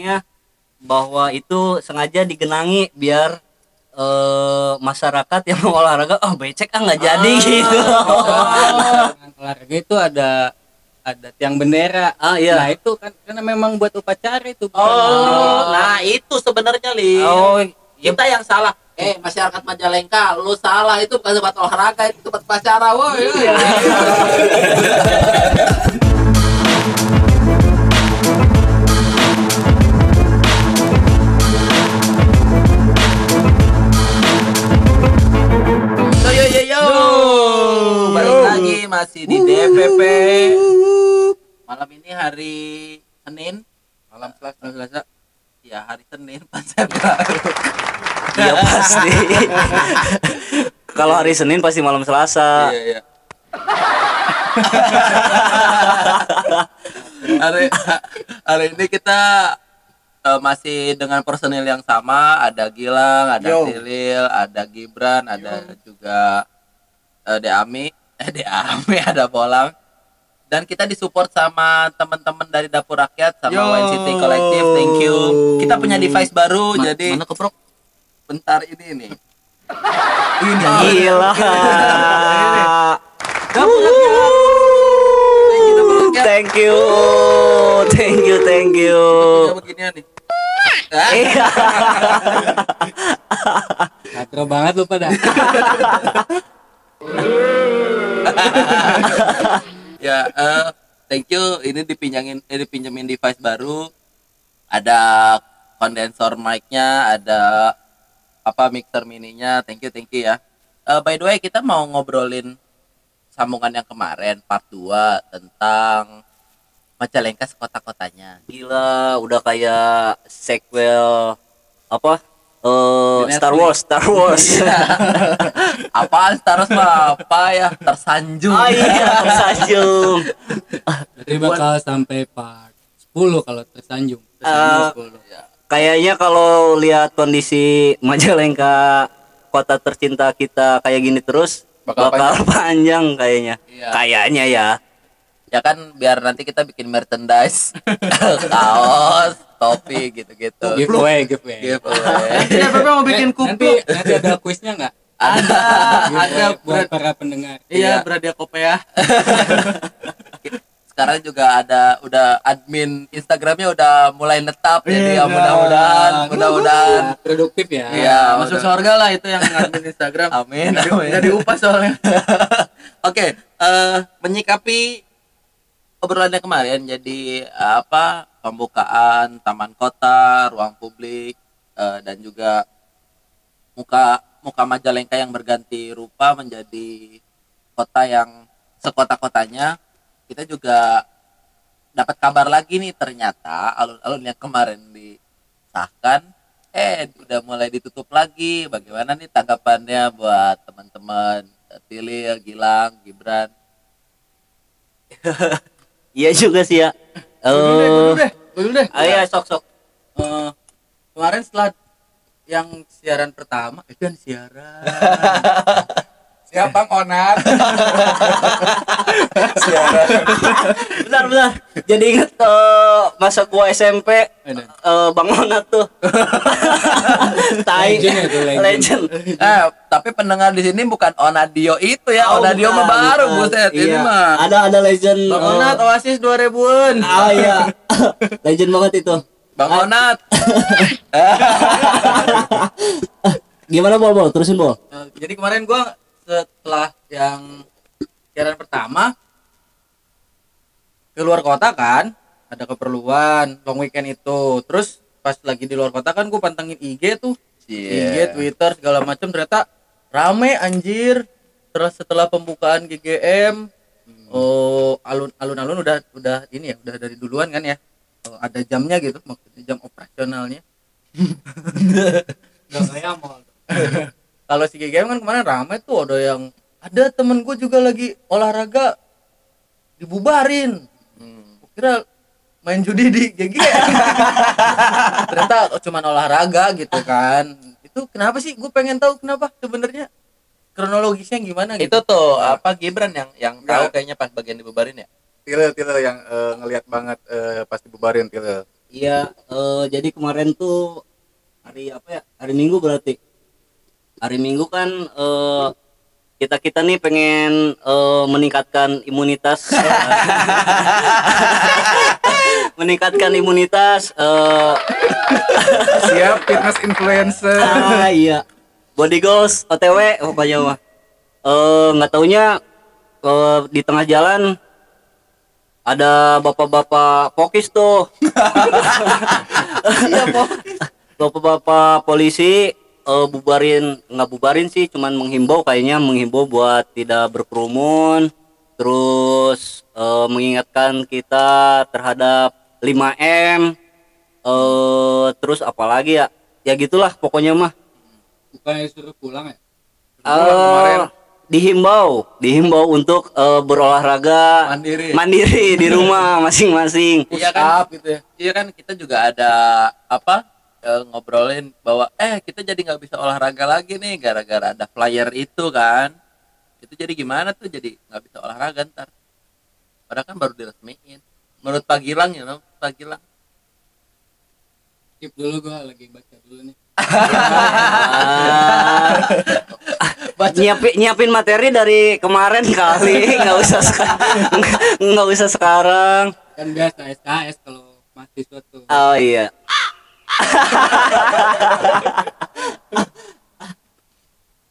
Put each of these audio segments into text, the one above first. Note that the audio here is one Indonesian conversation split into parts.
pihaknya bahwa itu sengaja digenangi biar eh, masyarakat yang mau olahraga oh becek ah nggak jadi gitu Dengan olahraga itu ada ada tiang bendera. Ah, iya. Nah, itu kan karena memang buat upacara itu. bukan- Oh, nah itu sebenarnya li. oh Kita yang salah. Eh, masyarakat Majalengka, lu salah itu bukan tempat olahraga, itu tempat pacara, woi. masih di DPP. Malam ini hari Senin, malam Selasa. Selasa. Ya, hari Senin pas iya pasti kalau hari Senin pasti malam Selasa Iya, iya. hari hari ini kita eh, masih dengan personil yang sama, ada Gilang, ada Yo. Silil, ada Gibran, ada juga eh, Deami, Deami, ada Bolang. Dan kita disupport sama teman-teman dari Dapur Rakyat sama Yo. Wine City Collective. Thank you. Kita punya device baru Ma- jadi mana keprok bentar ini nih. ini gila thank you thank you thank you beginian nih. Iya Katro banget lu pada. ya eh, thank you. Ini dipinjangin eh, dipinjemin device baru. Ada kondensor mic-nya ada apa mixer mininya. Thank you thank you ya. Eh, by the way kita mau ngobrolin sambungan yang kemarin part 2 tentang Majalengka sekota-kotanya. Gila udah kayak sequel apa Di Star. Wars Star Wars Wars mah apa ya tersanjung oh iya tersanjung Jadi bakal sampai part 10 kalau tersanjung. Eh, Tersanjung 10. Ya. kayaknya kalau lihat kondisi Majalengka kota tercinta kita kayak gini terus Bakal bakal, panjang kayaknya Iya. kayaknya ya ya kan biar nanti kita bikin merchandise kaos topi gitu-gitu Giveaway, giveaway. giveaway DPP mau bikin Eh, nanti kupluk. nanti ada kuisnya nggak? Ada, ada buat berat. para pendengar. Iya. Iya, Bradia Kopea. sekarang juga ada udah admin Instagramnya udah mulai netap jadi ya Iya. mudah-mudahan mudah-mudahan Nah, produktif ya. Iya, Masuk mudah- surga lah itu yang admin Instagram. amin Nggak di- amin nggak diupas soalnya. oke eh, menyikapi obrolannya kemarin jadi eh, apa pembukaan taman kota ruang publik eh, dan juga muka muka Majalengka yang berganti rupa menjadi kota yang sekota-kotanya kita juga dapat kabar lagi nih ternyata alun-alun yang kemarin disahkan eh udah mulai ditutup lagi. Bagaimana nih tanggapannya buat teman-teman Tilil, Gilang, Gibran? Iya juga sih ya. Dulu deh, dulu eh deh, dulu deh. ah, iya sok sok Eh, kemarin setelah yang siaran pertama, itu kan siaran. Siap Bang Onat. bentar bentar jadi inget eh, masa gua SMP Ada. eh, Bang Onat tuh tai Legend itu, legend. legend eh tapi pendengar di sini bukan Onadio itu ya Oh, Onadio mah baru buset ini Iya. mah ada ada legend Bang Onat Oasis 2000-an. ah iya legend banget itu Bang Onat gimana bol bol terusin bol Eh, jadi kemarin gua setelah yang siaran pertama keluar kota kan, ada keperluan long weekend itu. Terus pas lagi di luar kota kan gua pantengin IG tuh, IG, Iya. Twitter segala macam ternyata rame anjir. Terus setelah pembukaan GGM oh alun alun-alun udah udah ini ya, udah dari duluan kan ya. Ada jamnya gitu, maksudnya jam operasionalnya. Nggak kayak mall. kalau si GGM kan kemarin rame tuh ada yang ada temen gue juga lagi olahraga dibubarin. Hmm. Kira main judi di GGM ternyata cuman olahraga gitu kan. Itu kenapa sih? Gue pengen tahu kenapa sebenarnya. Kronologisnya gimana itu gitu? tuh apa Gibran yang yang tahu kayaknya pas bagian dibubarin ya Tile Tile yang eh, ngelihat banget eh, pas dibubarin Tile. Iya, eh, jadi kemarin tuh hari apa ya? Hari Minggu berarti. Hari Minggu kan eh, kita kita nih pengen eh, meningkatkan imunitas, meningkatkan imunitas. eh, Siap fitness influencer. ah, iya, body goals OTW pokoknya mah. Eh, nggak taunya eh, di tengah jalan ada bapak-bapak pokis tuh. bapak-bapak polisi eh, bubarin nggak bubarin sih cuman menghimbau kayaknya menghimbau buat tidak berkerumun. Terus eh, mengingatkan kita terhadap 5M eh terus apalagi ya? Ya gitulah pokoknya mah. Bukannya suruh pulang ya? Eh, dihimbau dihimbau untuk eh, berolahraga Mandiri. mandiri di rumah masing-masing Iya kan? Gitu ya Iya kan kita juga ada apa eh, ngobrolin bahwa eh kita jadi nggak bisa olahraga lagi nih gara-gara ada flyer itu kan. Itu jadi gimana tuh jadi nggak bisa olahraga ntar. Padahal kan baru diresmiin. Menurut Pak Gilang ya, no? Pak Gilang. skip dulu gua lagi baca dulu nih Ah, nyiapin nyiapin materi dari kemarin kali nggak usah seka- nggak- usah sekarang kan biasa SKS kalau mahasiswa tuh oh iya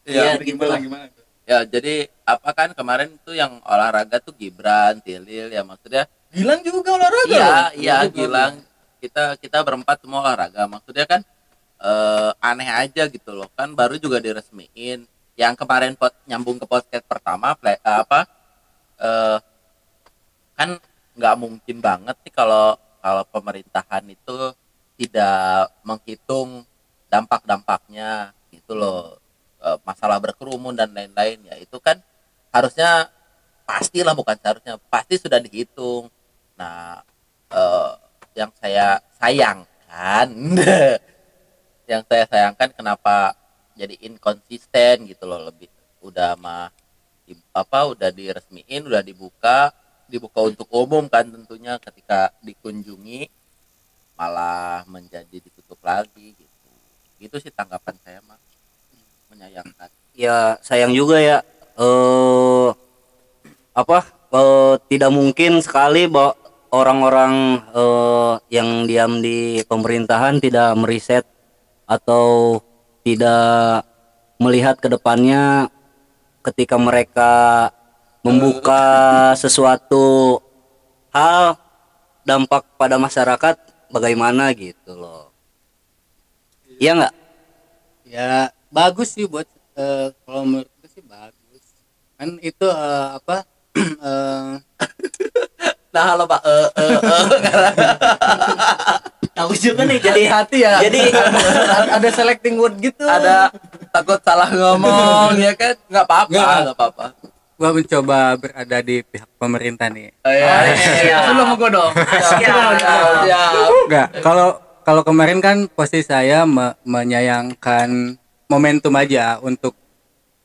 Iya, gimana gimana? Ya jadi apa kan kemarin tuh yang olahraga tuh Gibran, Tilil ya maksudnya Gilang juga olahraga Iya, loh. iya Gilang. Kita kita berempat semua olahraga. Maksudnya kan eh, aneh aja gitu loh. Kan baru juga diresmiin. Yang kemarin pot, nyambung ke podcast pertama play, apa eh kan nggak mungkin banget sih kalau kalau pemerintahan itu tidak menghitung dampak-dampaknya gitu loh. Eh, masalah berkerumun dan lain-lain ya itu kan harusnya pastilah bukan seharusnya pasti sudah dihitung Nah, eh, yang saya sayangkan, yang saya sayangkan kenapa jadi inkonsisten gitu loh lebih udah mah apa udah diresmiin, udah dibuka, dibuka untuk umum kan tentunya ketika dikunjungi malah menjadi ditutup lagi gitu. Gitu sih tanggapan saya mah menyayangkan. ya sayang juga ya eh apa eh, tidak mungkin sekali bahwa orang-orang eh, yang diam di pemerintahan tidak meriset atau tidak melihat ke depannya ketika mereka membuka sesuatu hal dampak pada masyarakat bagaimana gitu loh iya nggak ya bagus sih buat eh, kalau menurutku sih bagus kan itu eh, apa eh, Nah, halo Pak. Eh, eh, eh. aku juga nih jadi hati ya. jadi ada, selecting word gitu. Ada takut salah ngomong ya kan? Nggak apa-apa Nggak. nggak apa-apa. Gua mencoba berada di pihak pemerintah nih. Oh, iya, iya. Langsung lo mau gue dong enggak kalau kalau kemarin kan posisi saya me- menyayangkan momentum aja untuk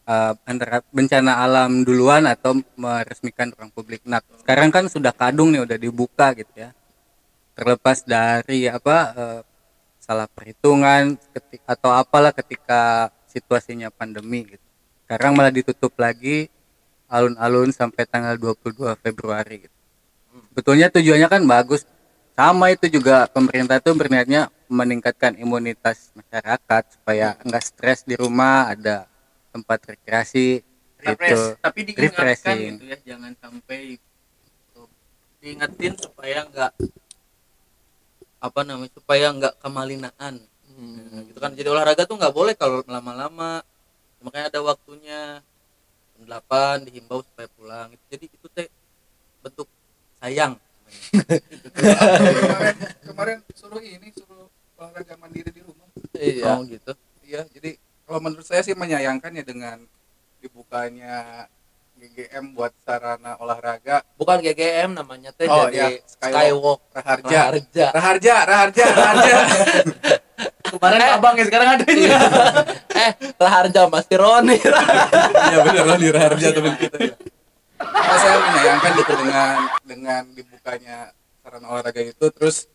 eh, antara bencana alam duluan atau meresmikan ruang publik. Nah, sekarang kan sudah kadung nih udah dibuka gitu ya. Terlepas dari apa eh, salah perhitungan ketik atau apalah ketika situasinya pandemi gitu. Sekarang malah ditutup lagi alun-alun sampai tanggal 22 Februari gitu. Sebetulnya tujuannya kan bagus. Sama itu juga pemerintah tuh berniatnya meningkatkan imunitas masyarakat supaya enggak stres di rumah, ada tempat rekreasi Refresh, itu tapi diingatkan gitu ya jangan sampai uh, diingetin supaya nggak apa namanya supaya nggak kemalinaan. Nah, gitu kan. Jadi olahraga tuh nggak boleh kalau lama-lama. Makanya ada waktunya jam 8 dihimbau supaya pulang. Jadi itu teh bentuk sayang. Kemarin kemarin suruh ini suruh olahraga mandiri di rumah. iya. Oh gitu. Iya, jadi kalau menurut saya sih menyayangkan ya dengan dibukanya GGM buat sarana olahraga bukan GGM namanya teh Oh, jadi iya, Skywalk. Skywalk Raharja. Raharja Raharja, Raharja, Raharja. kemarin abang ya sekarang ada eh Raharja masih Roni Iya benar di Raharja teman kita ya. Nah, saya menyayangkan gitu dengan dengan dibukanya sarana olahraga itu terus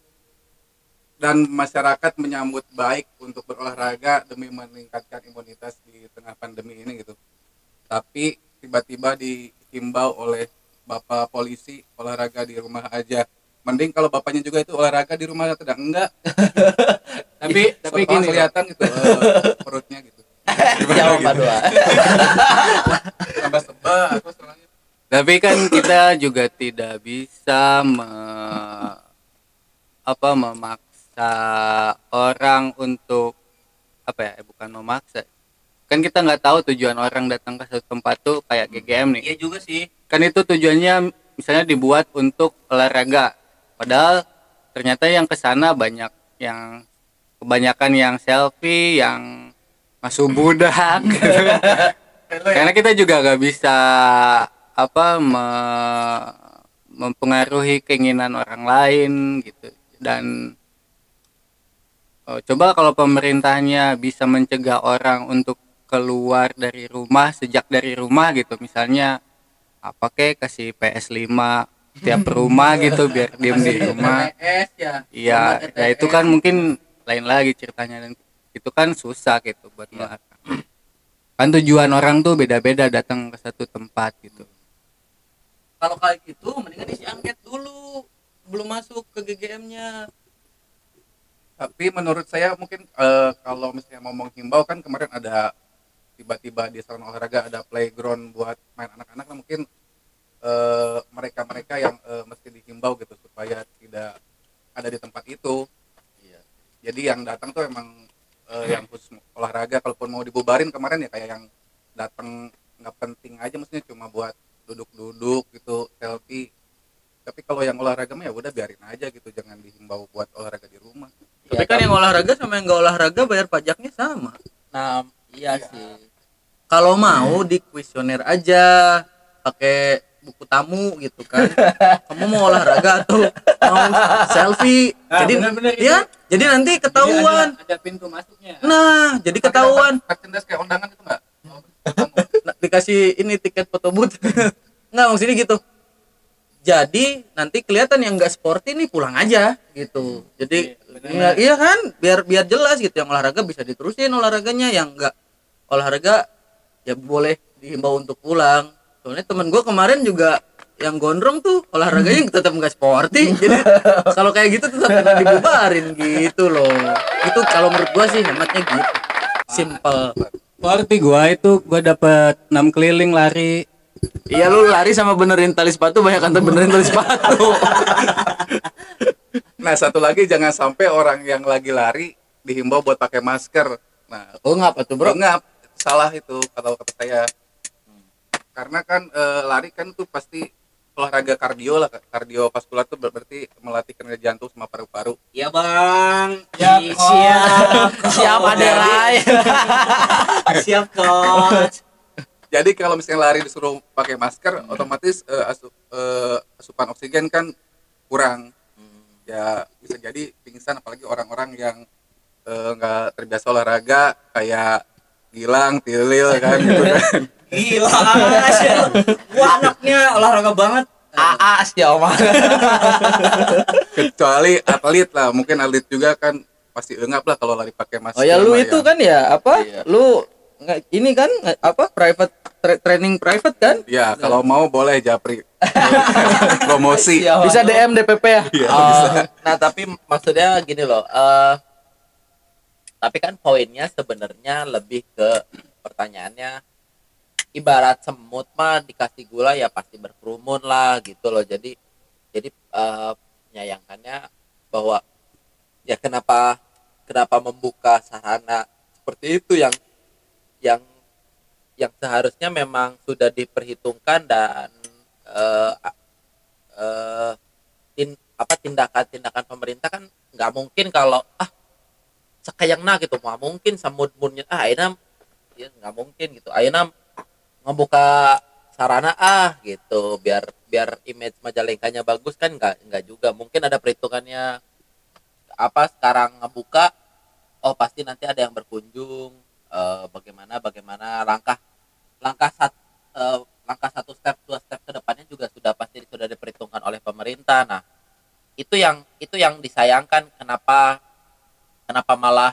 dan masyarakat menyambut baik untuk berolahraga demi meningkatkan imunitas di tengah pandemi ini gitu. Tapi tiba-tiba dihimbau oleh bapak polisi olahraga di rumah aja. Mending kalau bapaknya juga itu olahraga di rumah tidak enggak. tapi tapi Soalnya gini kelihatan gitu eh, perutnya gitu. Jawab Pak Dua. Tambah sebel aku soalnya. Tapi kan kita juga tidak bisa me- apa memaksa orang untuk apa ya? eh, Bukan memaksa. Kan kita nggak tahu tujuan orang datang ke satu tempat tuh kayak GGM nih. Iya juga sih. Kan itu tujuannya misalnya dibuat untuk olahraga. Padahal ternyata yang ke sana banyak yang kebanyakan yang selfie, yang masuk budak. Karena kita juga nggak bisa apa me- mempengaruhi keinginan orang lain gitu dan oh, coba kalau pemerintahnya bisa mencegah orang untuk keluar dari rumah sejak dari rumah gitu. Misalnya apa kek kasih PS5 tiap rumah gitu biar diem di rumah. TPS ya. Iya, ya itu kan mungkin lain lagi ceritanya. Dan itu kan susah gitu buat melarang. Kan tujuan orang tuh beda-beda datang ke satu tempat gitu. kalau kayak gitu mendingan isi angket dulu belum masuk ke GGM-nya Tapi menurut saya mungkin eh, kalau misalnya mau menghimbau kan kemarin ada tiba-tiba di salon olahraga ada playground buat main anak-anak nah mungkin eh, mereka-mereka yang eh, mesti dihimbau gitu supaya tidak ada di tempat itu. Iya. Jadi yang datang tuh emang eh, yang khusus olahraga kalaupun mau dibubarin kemarin ya kayak yang datang nggak penting aja maksudnya cuma buat duduk-duduk gitu selfie. Tapi kalau yang olahraga mah ya udah biarin aja gitu jangan dihimbau buat olahraga di rumah. tapi kan yang olahraga sama yang nggak olahraga bayar pajaknya sama Nah, iya sih. kalau mau di kuesioner aja pakai buku tamu gitu kan. Kamu mau olahraga atau mau selfie? Ah, jadi bener-bener ya jadi nanti ketahuan. ada, pintu masuknya. nah jadi ketahuan. merchandise kayak undangan itu enggak? Nah, dikasih ini tiket foto booth. Nggak maksudnya gitu. Jadi nanti kelihatan yang nggak sporty nih pulang aja gitu. Jadi nggak- iya kan? Biar biar jelas gitu yang olahraga bisa diterusin olahraganya yang nggak olahraga ya boleh dihimbau untuk pulang. Soalnya temen gue kemarin juga yang gondrong tuh olahraganya tetap nggak sporty jadi kalau kayak gitu tetap dibubarin gitu loh. Itu kalau menurut gua sih hematnya gitu. Simple. Sporty gua itu gua dapat 6 keliling lari. Iya lu lari sama benerin tali sepatu banyak kan benerin tali sepatu. Nah satu lagi jangan sampai orang yang lagi lari dihimbau buat pakai masker. Nah Oh ngapa tuh bro? enggak salah itu kalau kata saya. Karena kan eh, lari kan tuh pasti olahraga kardio lah kardiovaskular tuh ber- berarti melatih kinerja jantung sama paru-paru. Iya bang. Siap, Ih, Coach. siap. Siap ada Rai. siap coach. Jadi kalau misalnya lari disuruh pakai masker, otomatis eh, asu- eh, asupan oksigen kan kurang. Ya bisa jadi pingsan apalagi orang-orang yang eh, nggak terbiasa olahraga kayak Gilang, Tilil kan gitu kan. Gila. Gua anaknya olahraga banget. AA sih Omar. Kecuali atlet lah, mungkin atlet juga kan pasti engap lah kalau lari pakai masker. Oh ya lu itu ya. kan ya apa? Iya. Lu nggak ini kan apa private tra- training private kan? Ya, kalau mau boleh Japri. Promosi. Bisa DM DPP ya. Iya, Oh, bisa. nah tapi maksudnya gini loh eh tapi kan poinnya sebenarnya lebih ke pertanyaannya ibarat semut mah dikasih gula ya pasti berkerumun lah gitu loh jadi jadi eh, menyayangkannya bahwa ya kenapa kenapa membuka sarana seperti itu yang yang yang seharusnya memang sudah diperhitungkan dan eh, eh, tin, apa tindakan-tindakan pemerintah kan nggak mungkin kalau ah sekayangna gitu. Nggak mungkin samud mudnya ah ayeuna ya nggak mungkin gitu. Ayeuna ngebuka sarana ah gitu. Biar biar image majalengkanya bagus kan nggak nggak juga. Mungkin ada perhitungannya apa sekarang ngebuka oh pasti nanti ada yang berkunjung eh, bagaimana bagaimana langkah langkah sat, eh, langkah satu step dua step ke depannya juga sudah pasti sudah diperhitungkan oleh pemerintah nah itu yang itu yang disayangkan kenapa kenapa malah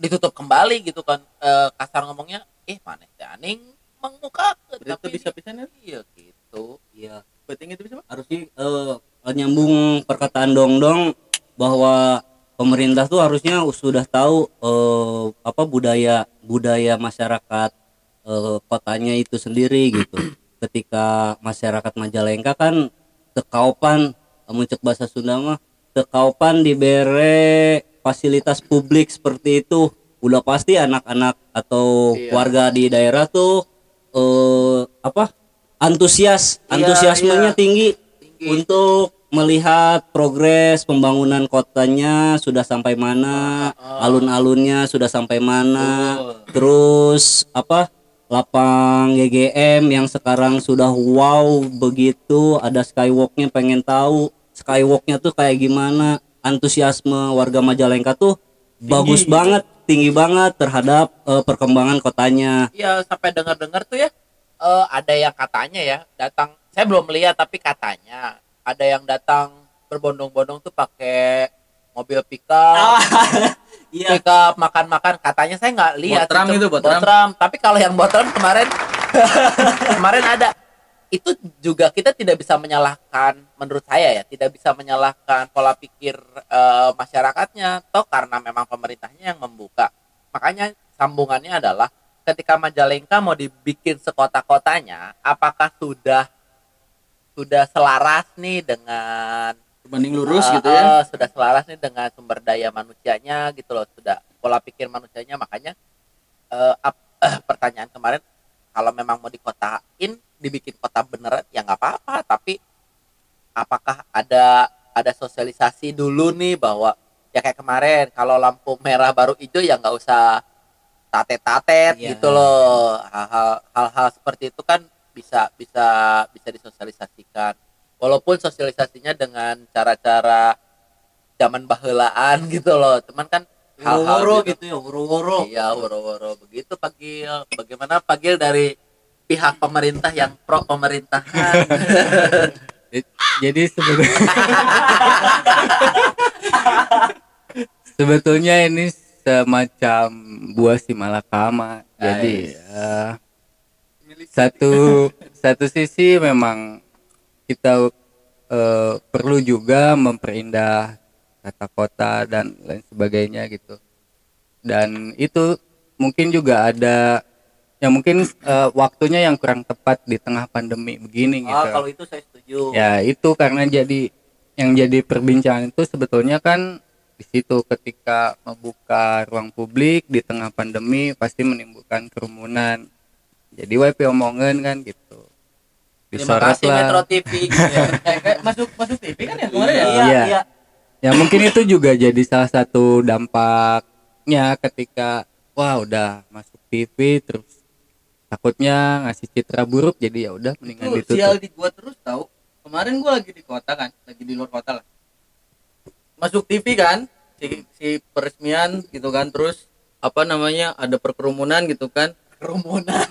ditutup kembali gitu kan Eh, kasar ngomongnya eh mana teh aning menguka Berarti bisa pisan ya? iya gitu Iya. Penting itu bisa harusnya eh, nyambung perkataan dong dong bahwa pemerintah tuh harusnya sudah tahu eh, apa budaya budaya masyarakat eh, kotanya itu sendiri gitu. Ketika masyarakat Majalengka kan tekaupan mencek bahasa Sunda mah tekaupan dibere fasilitas publik seperti itu. Udah pasti anak-anak atau Iya. warga di daerah tuh eh apa antusias Iya, antusiasmenya iya. tinggi untuk melihat progres pembangunan kotanya sudah sampai mana, alun-alunnya sudah sampai mana, terus apa lapang GGM yang sekarang sudah wow begitu, ada skywalknya pengen tahu skywalknya tuh kayak gimana, antusiasme warga Majalengka tuh bagus banget, tinggi banget terhadap eh, perkembangan kotanya. Iya sampai dengar-dengar tuh ya eh, ada yang katanya ya datang saya belum melihat tapi katanya ada yang datang berbondong-bondong tuh pakai mobil pickup Iya. pickup makan-makan katanya saya nggak lihat Botram Cuma- itu, botram. botram. tapi kalau yang botram kemarin kemarin ada itu juga kita tidak bisa menyalahkan menurut saya ya tidak bisa menyalahkan pola pikir eh, masyarakatnya toh karena memang pemerintahnya yang membuka makanya sambungannya adalah ketika Majalengka mau dibikin sekota-kotanya apakah sudah sudah selaras nih dengan Berbanding lurus eh, gitu ya. eh, sudah selaras nih dengan sumber daya manusianya gitu loh. Sudah pola pikir manusianya. Makanya eh, ap- pertanyaan kemarin kalau memang mau dikotain dibikin kota beneran ya nggak apa-apa. Tapi apakah ada ada sosialisasi dulu nih bahwa ya kayak kemarin kalau lampu merah baru hijau ya nggak usah tatet-tatet Iya. gitu loh. Hal-hal hal-hal seperti itu kan bisa bisa bisa disosialisasikan walaupun sosialisasinya dengan cara-cara zaman bahelaan gitu loh. Cuman kan hal-hal gitu. gitu ya, woro-woro. iya woro-woro. Begitu Pagil. Bagaimana Pagil dari pihak pemerintah yang pro pemerintahan Jadi sebetulnya sebetulnya ini semacam buah si malakama. Jadi ya, satu satu sisi memang kita eh, perlu juga memperindah tata kota dan lain sebagainya gitu. Dan itu mungkin juga ada yang mungkin eh, waktunya yang kurang tepat di tengah pandemi begini gitu. Ah, kalau itu saya setuju. Ya itu karena jadi yang jadi perbincangan itu sebetulnya kan di situ ketika membuka ruang publik di tengah pandemi pasti menimbulkan kerumunan. Jadi WP omongan kan gitu. Terima Disorot kasih Metro lah. TV Eh, kayak masuk masuk TV kan ya kemarin ya? Iya, Iya. Ya mungkin itu juga jadi salah satu dampaknya ketika wah udah masuk TV terus takutnya ngasih citra buruk jadi ya udah mendingan Itu sial ditutup. di gua terus tahu. Kemarin gua lagi di kota kan, lagi di luar kota lah. Masuk TV kan, si, si peresmian gitu kan, terus apa namanya ada perkerumunan gitu kan. Kerumunan.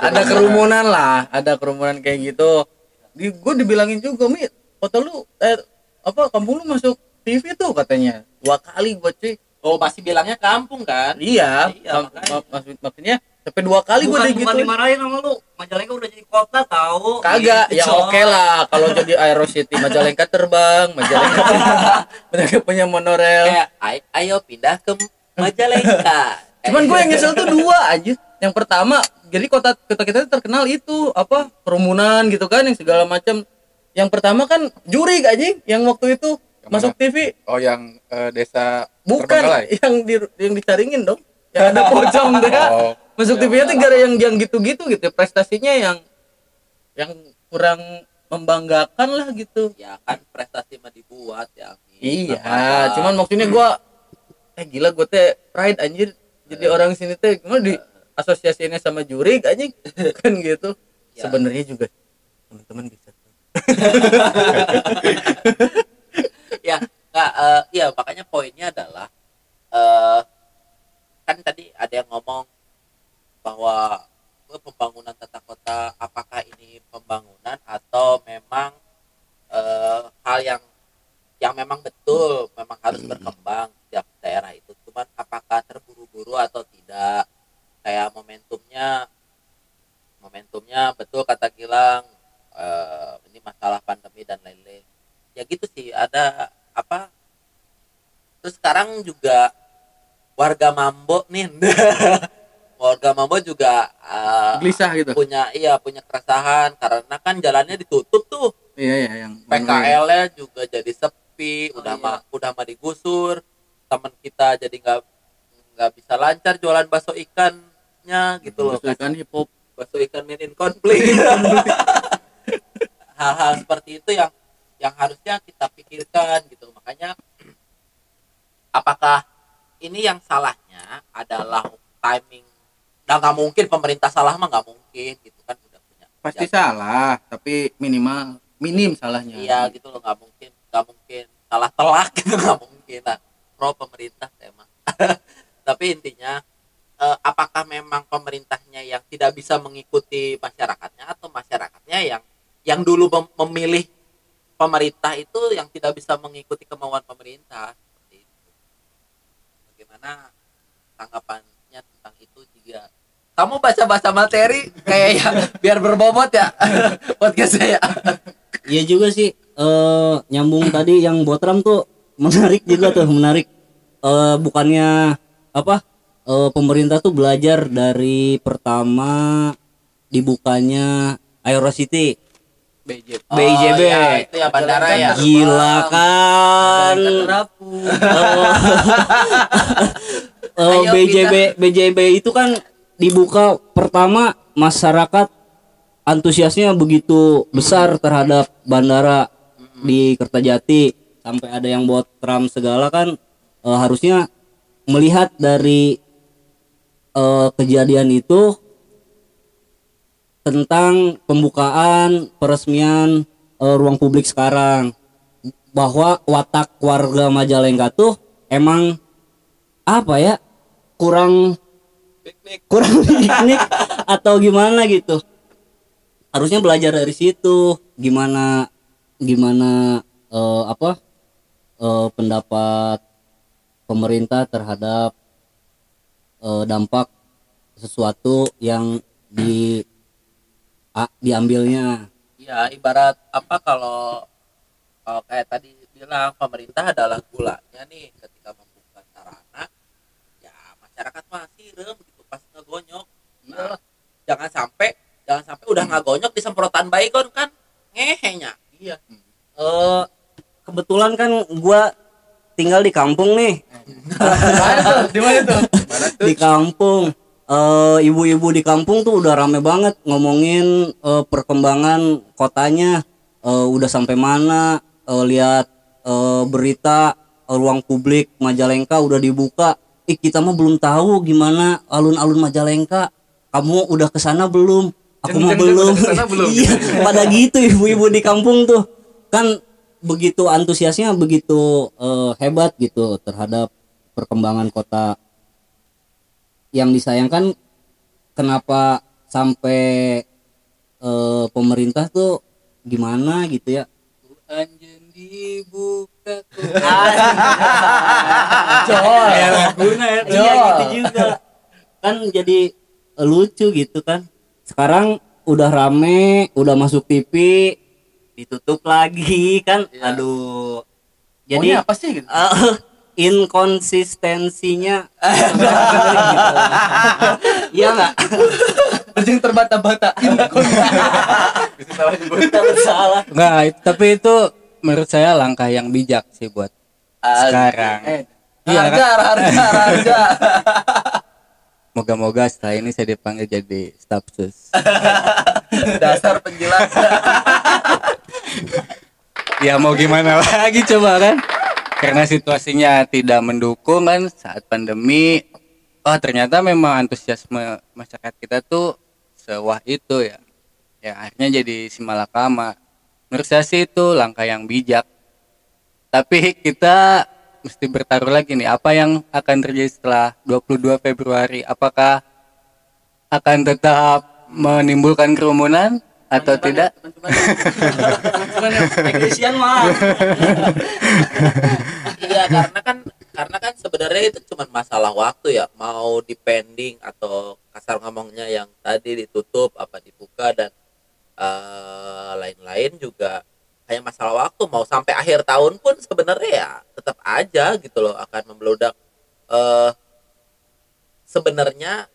Ada kerumunan lah ada kerumunan kayak gitu. Di gue dibilangin juga mi kota lu eh apa kampung lu masuk TV tuh katanya. Dua kali gue cuy. Oh masih bilangnya kampung kan? Iya, Iya, mak- makanya. mak- maksud maksudnya sampai dua kali gue gitu bukan dimarahin sama lu. Majalengka udah jadi kota tahu. kagak Gitu, ya oke lah. Kalau jadi Aero City Majalengka terbang. Majalengka punya, punya monorail. Kayak "Ay- ayo pindah ke Majalengka cuman gue yang nyesel tuh dua aja yang pertama jadi kota kota kita terkenal itu apa kerumunan gitu kan yang segala macam. Yang pertama kan juri aja yang waktu itu Yang masuk mana? TV Oh yang eh, desa bukan yang di yang dicaringin dong. Yang ada pocong dia Oh. masuk TV itu gara yang yang gitu-gitu gitu prestasinya yang yang kurang membanggakan lah gitu. Ya kan prestasi mah dibuat ya. Iya cuman maksudnya gua eh gila gue teh pride anjir jadi orang sini teh gimana di asosiasinya sama juri anjing. Kan gitu. Ya. sebenarnya juga teman-teman bisa. Ya nggak eh, iya makanya poinnya adalah eh kan tadi ada yang ngomong bahwa eh, pembangunan tata kota apakah ini pembangunan atau memang eh, hal yang yang memang betul memang harus berkembang guru atau tidak. Kayak momentumnya momentumnya betul kata Gilang uh, ini masalah pandemi dan lain-lain. Ya gitu sih ada apa terus sekarang juga warga Mambo nih. Warga Mambo juga uh, gelisah gitu? punya iya punya keresahan. Karena kan jalannya ditutup tuh. Iya iya yang ya. PKL-nya juga jadi sepi oh, udah iya. mah udah mah digusur teman kita jadi nggak nggak bisa lancar jualan bakso ikannya gitu loh Bakso ikan hip hop bakso ikan made in konflik hal-hal seperti itu yang yang harusnya kita pikirkan gitu. Makanya apakah ini yang salahnya adalah timing? Nah nggak mungkin pemerintah salah mah nggak mungkin gitu kan. Udah punya pasti salah tapi minimal minim salahnya. Iya gitu loh nggak mungkin nggak mungkin. Salah telak gitu nggak mungkin. Nah, pro pemerintah tidak bisa mengikuti masyarakatnya atau masyarakatnya yang yang dulu mem- memilih pemerintah itu yang tidak bisa mengikuti kemauan pemerintah seperti itu. Bagaimana tanggapannya tentang itu jika? Kamu baca-baca materi kayak ya biar berbobot ya podcast saya. Iya juga sih eh nyambung tadi yang botram tuh menarik juga tuh menarik. Eh bukannya apa eh pemerintah tuh belajar dari pertama dibukanya Aerocity BJ Oh, BIJB. ya, itu ya bandara ya? gila kan? Ayo, BJB BJB itu kan dibuka pertama masyarakat antusiasnya begitu besar terhadap bandara di Kertajati. Sampai ada yang buat tram segala kan eh, harusnya melihat dari eh, kejadian itu tentang pembukaan peresmian eh, ruang publik sekarang. Bahwa watak warga Majalengka tuh emang apa ya kurang kurang piknik atau gimana gitu. Harusnya belajar dari situ gimana gimana eh, apa eh, pendapat pemerintah terhadap eh, dampak sesuatu yang di a- diambilnya. Ya ibarat apa kalau kalau kayak tadi bilang pemerintah adalah gulanya nih ketika membuka sarana ya masyarakat masih rem gitu pas ngegonyok. Nah, jangan sampai jangan sampai udah ngagonyok disemprotan baygon kan ngehenya. Iya. Eh kebetulan kan gua tinggal di kampung nih. Di mana tuh di kampung. Eh ibu-ibu di kampung tuh udah rame banget ngomongin eh, perkembangan kotanya. Eh, udah sampai mana eh, lihat eh, berita eh, ruang publik Majalengka udah dibuka. Ih kita mah belum tahu gimana alun-alun Majalengka. Kamu udah ke sana belum? Aku mah belum. belum? iya pada gitu ibu-ibu di kampung tuh. Kan begitu antusiasnya begitu eh, hebat gitu terhadap perkembangan kota yang disayangkan kenapa sampai eh, pemerintah tuh gimana gitu ya? Anjen dibuka Jol. ya laguna ya iya gitu juga. Kan jadi lucu gitu kan. Sekarang udah rame udah masuk TV ditutup lagi kan. Aduh. Maunya jadi apa sih gitu? eh, inkonsistensinya. Iya nggak? Anjing terbata-bata. Salah. Enggak, tapi itu menurut saya langkah yang bijak sih buat sekarang. eh Iya, harga harga harga. Moga-moga setelah ini saya dipanggil jadi staf sus. dasar penjelas ya mau gimana lagi coba kan? Karena situasinya tidak mendukung kan saat pandemi. Oh ternyata memang antusiasme masyarakat kita tuh sewah itu ya. Ya akhirnya jadi simalakama. Menurut saya sih itu langkah yang bijak. Tapi kita mesti bertaruh lagi nih apa yang akan terjadi setelah 22 Februari. Apakah akan tetap menimbulkan kerumunan atau tidak? Christian mah iya karena kan karena kan sebenarnya itu cuma masalah waktu ya. Mau depending atau kasar ngomongnya yang tadi ditutup apa dibuka dan eh, lain-lain juga hanya masalah waktu. Mau sampai akhir tahun pun sebenarnya ya tetap aja gitu loh akan membludak. Eh sebenarnya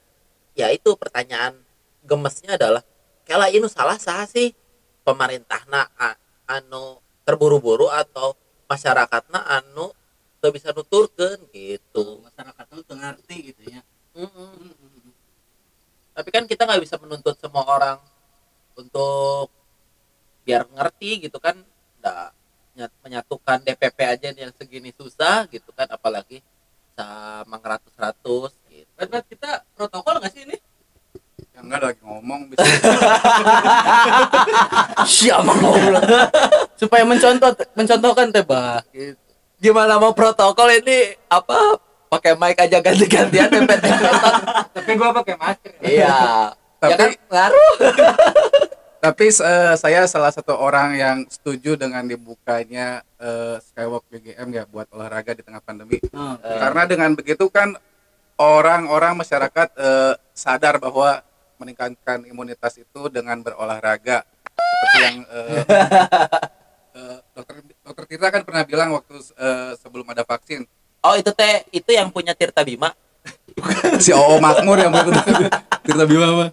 ya itu pertanyaan gemesnya adalah kala ini salah sah sih? Pemerintah na anu terburu-buru atau masyarakatna anu tuh bisa nuturkan gitu. Masyarakat itu ngerti gitu ya. Mm-mm. tapi kan kita nggak bisa menuntut semua orang untuk biar ngerti gitu kan. Nggak nyat- menyatukan DPP aja yang segini susah gitu kan apalagi sama ratus ratus gitu kita protokol nggak sih ini? Enggak lagi ngomong bisa siapa ngobrol Supaya mencontoh mencontohkan teh bah. Gitu. gimana mau protokol ini apa pakai mic aja ganti-gantian PPT Tapi gua pakai masker. iya ya Tapi- kan ngaruh tapi eh, saya salah satu orang yang setuju dengan dibukanya eh, Skywalk BGM ya buat olahraga di tengah pandemi Nah, karena dengan begitu kan orang-orang masyarakat eh, sadar bahwa meningkatkan imunitas itu dengan berolahraga seperti yang eh, eh, dokter dokter Tirta kan pernah bilang waktu eh, sebelum ada vaksin oh itu teh itu yang punya Tirta Bima si Oo Makmur yang betul Tirta Bima mah.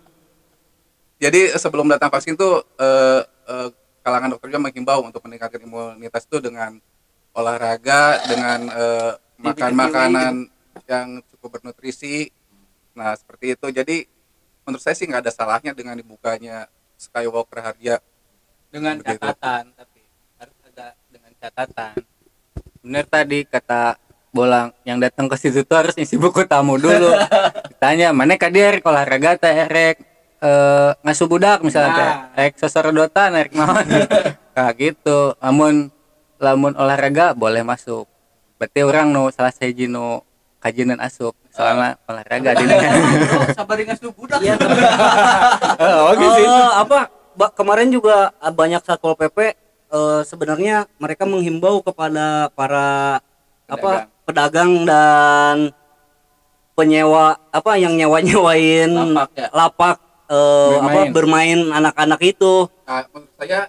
Jadi sebelum datang vaksin tuh eh, eh, kalangan dokter juga menghimbau untuk meningkatkan imunitas itu dengan olahraga, dengan eh, makan makanan yang cukup bernutrisi. Nah seperti itu. Jadi menurut saya sih nggak ada salahnya dengan dibukanya Skywalker Harja. dengan Begitu. catatan tapi harus ada dengan catatan. Bener tadi kata bolang yang datang ke situ tuh harus isi buku tamu dulu. Ditanya mana kadir olahraga teh erek? Eh ngasuh budak misalnya teh. Erek sosorodotan erek naon? Kayak gitu. Lamun lamun olahraga boleh masuk. Berarti orang nu salah seji nu kajian asup. Soalnya olahraga di Sabar ngasuh budak. Iya, oh gitu sih. Eh, apa Ba- kemarin juga banyak satpol pp eh, sebenarnya mereka menghimbau kepada para apa pedagang. dan penyewa apa yang nyewa nyewain Lapak ya? lapak eh, apa Bermain. bermain anak-anak itu. Nah, menurut saya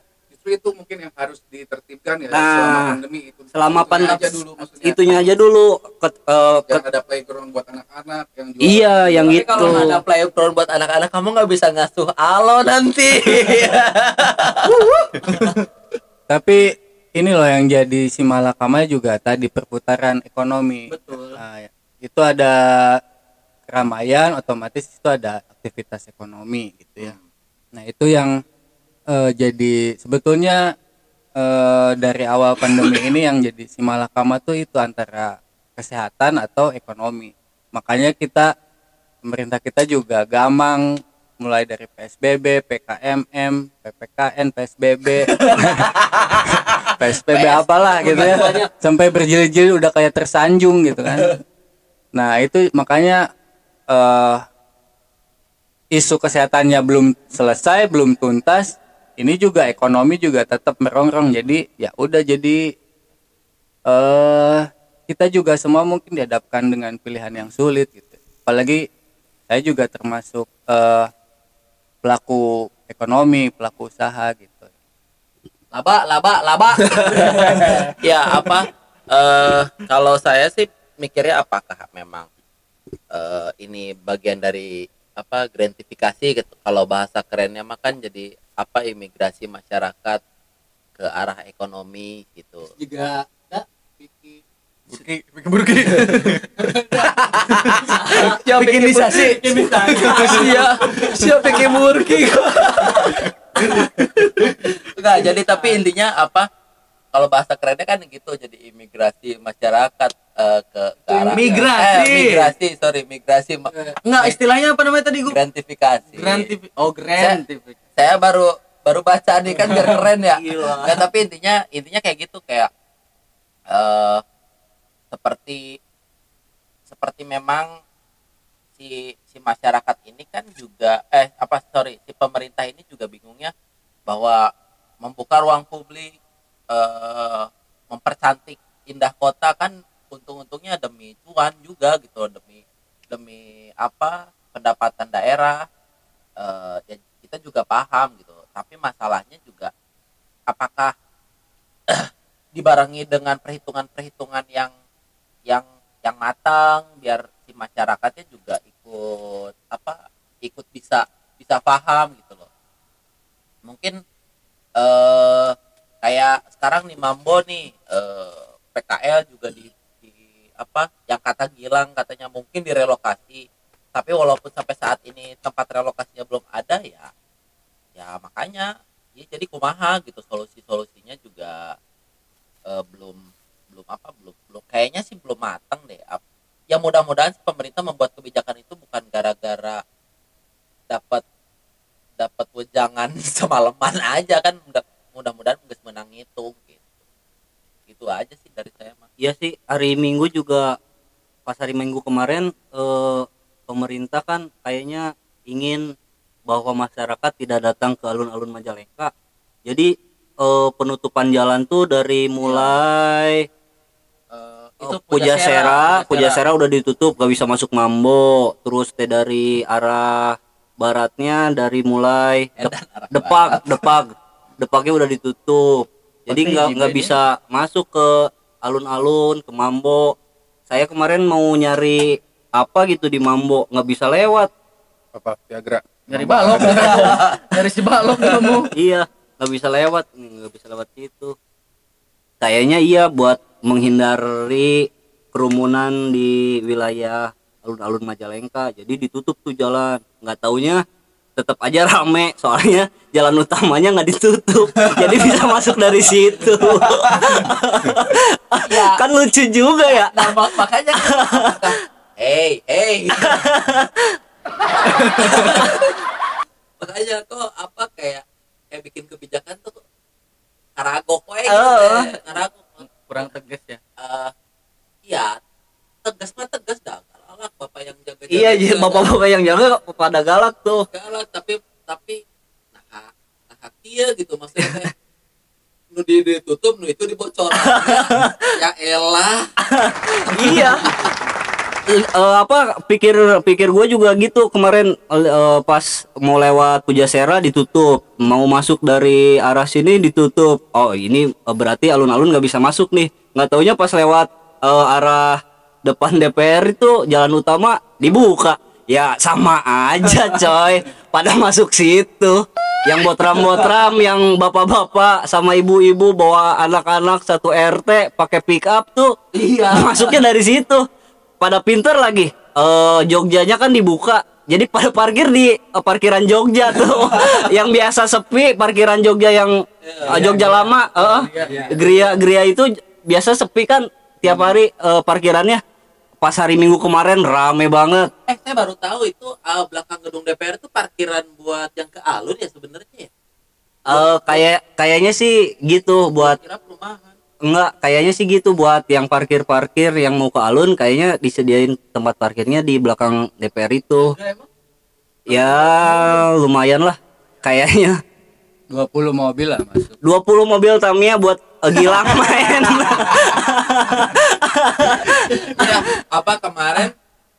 itu mungkin yang harus ditertibkan ya Nah, selama pandemi itu. selama Itunya pan- aja dulu maksudnya. itunya aja dulu Ket- eh, yang ket- ada playground buat anak-anak yang jual iya yang Tapi gitu kalau ada playground buat anak-anak kamu nggak bisa ngasuh alo nanti Tapi ini loh yang jadi si malakama juga tadi perputaran ekonomi. betul Nah, itu ada keramaian, otomatis itu ada aktivitas ekonomi gitu ya. Nah itu yang eh, jadi sebetulnya eh, dari awal pandemi ini yang jadi si malakama tuh itu antara kesehatan atau ekonomi. Makanya kita pemerintah kita juga gamang mulai dari PSBB, PKMM, PPKN, PSBB, PSBB apalah gitu ya, sampai berjilid-jilid udah kayak tersanjung gitu kan. Nah itu makanya eh isu kesehatannya belum selesai, belum tuntas. Ini juga ekonomi juga tetap merongrong. Jadi ya udah jadi eh kita juga semua mungkin dihadapkan dengan pilihan yang sulit gitu. Apalagi saya juga termasuk eh pelaku ekonomi, pelaku usaha gitu. laba laba laba ya apa eh kalau saya sih mikirnya apakah memang eh ini bagian dari apa gratifikasi gitu kalau bahasa kerennya mah kan jadi apa imigrasi masyarakat ke arah ekonomi gitu. Juga Burki, bikin burki. bikin bisasi siap siap bikin burki. Enggak jadi tapi intinya apa? Kalau bahasa kerennya kan gitu jadi imigrasi masyarakat eh, ke, ke arah Migrasi. eh, migrasi sorry migrasi Enggak, istilahnya apa namanya tadi gua? gratifikasi Grantif- Oh, grantifikasi. saya baru baru baca nih kan biar keren ya Gila. Nggak, tapi intinya intinya kayak gitu kayak eh seperti seperti memang si si masyarakat ini kan juga eh apa sorry si pemerintah ini juga bingungnya bahwa membuka ruang publik eh mempercantik indah kota kan untung-untungnya demi cuan juga gitu demi demi apa pendapatan daerah eh ya kita juga paham gitu. Tapi masalahnya juga apakah dibarengi dengan perhitungan-perhitungan yang yang yang matang biar si masyarakatnya juga ikut apa ikut bisa bisa paham gitu loh. Mungkin eh kayak sekarang nih Mambo nih eh, PKL juga di apa yang kata Gilang katanya mungkin direlokasi. Tapi walaupun sampai saat ini tempat relokasinya belum ada ya ya makanya ya jadi kumaha gitu. Solusi solusinya juga eh, belum belum apa belum belum kayaknya sih belum matang deh. Ya mudah-mudahan pemerintah membuat kebijakan itu bukan gara-gara dapat dapat wejangan semalaman aja kan Mudah- mudah-mudahan menang itu gitu. Itu aja sih dari saya Iya sih hari Minggu juga pas hari Minggu kemarin eh, pemerintah kan kayaknya ingin bahwa masyarakat tidak datang ke alun-alun Majalengka. Jadi eh, penutupan jalan tuh dari mulai Eh, itu Pujasera, Pujasera udah ditutup gak bisa masuk Mambo. Terus teh dari arah baratnya dari mulai arah Depak, Depak, Depaknya udah ditutup. Jadi nggak nggak bisa masuk ke alun-alun ke Mambo. Saya kemarin mau nyari apa gitu di Mambo nggak bisa lewat. apa Viagra Nyari balok. Nyari si balok kamu. Iya nggak bisa lewat nggak bisa lewat situ. Kayaknya iya buat menghindari kerumunan di wilayah alun-alun Majalengka. Jadi ditutup tuh jalan. Nggak taunya tetap aja rame soalnya jalan utamanya nggak ditutup jadi bisa masuk dari situ Ya. kan lucu juga ya nah mak- makanya kan, hey hey makanya kok apa kayak kayak bikin kebijakan tuh karagok we gitu Oh. ya. karagok Kurang tegas ya. Eh, iya tegas mah tegas dah galak bapak yang jaga iya iya bapak-bapak yang jaga pada galak tuh. Galak tapi tapi nah nah kia gitu maksudnya. Nu di ditutup nu itu dibocor ya elah. Iya. Eh, apa pikir pikir gue juga gitu kemarin eh, pas mau lewat Pujasera ditutup. Mau masuk dari arah sini ditutup. Oh ini eh, berarti alun-alun nggak bisa masuk nih. Nggak taunya pas lewat eh, arah depan DPR itu jalan utama dibuka. Ya sama aja coy. Pada masuk situ. Yang botram-botram yang bapak-bapak sama ibu-ibu bawa anak-anak satu RT pakai pick up tuh iya. masuknya dari situ. Pada pinter lagi. Eh Jogjanya kan dibuka. Jadi pada parkir di eh, parkiran Jogja tuh. Yang biasa sepi parkiran Jogja yang eh, Jogja lama eh Gria Gria itu biasa sepi kan tiap hari eh, parkirannya pas hari Minggu kemarin rame banget. Eh saya baru tahu itu eh, belakang gedung DPR itu parkiran buat yang ke alun ya sebenarnya ya? Eh kayak kayaknya sih gitu buat kira perumahan. Enggak kayaknya sih gitu buat yang parkir-parkir yang mau ke alun kayaknya disediain tempat parkirnya di belakang DPR itu. Udah emang? Ya lumayan lah kayaknya. 20 mobil lah masuk 20 mobil Tamiya buat Gilang main ya apa kemarin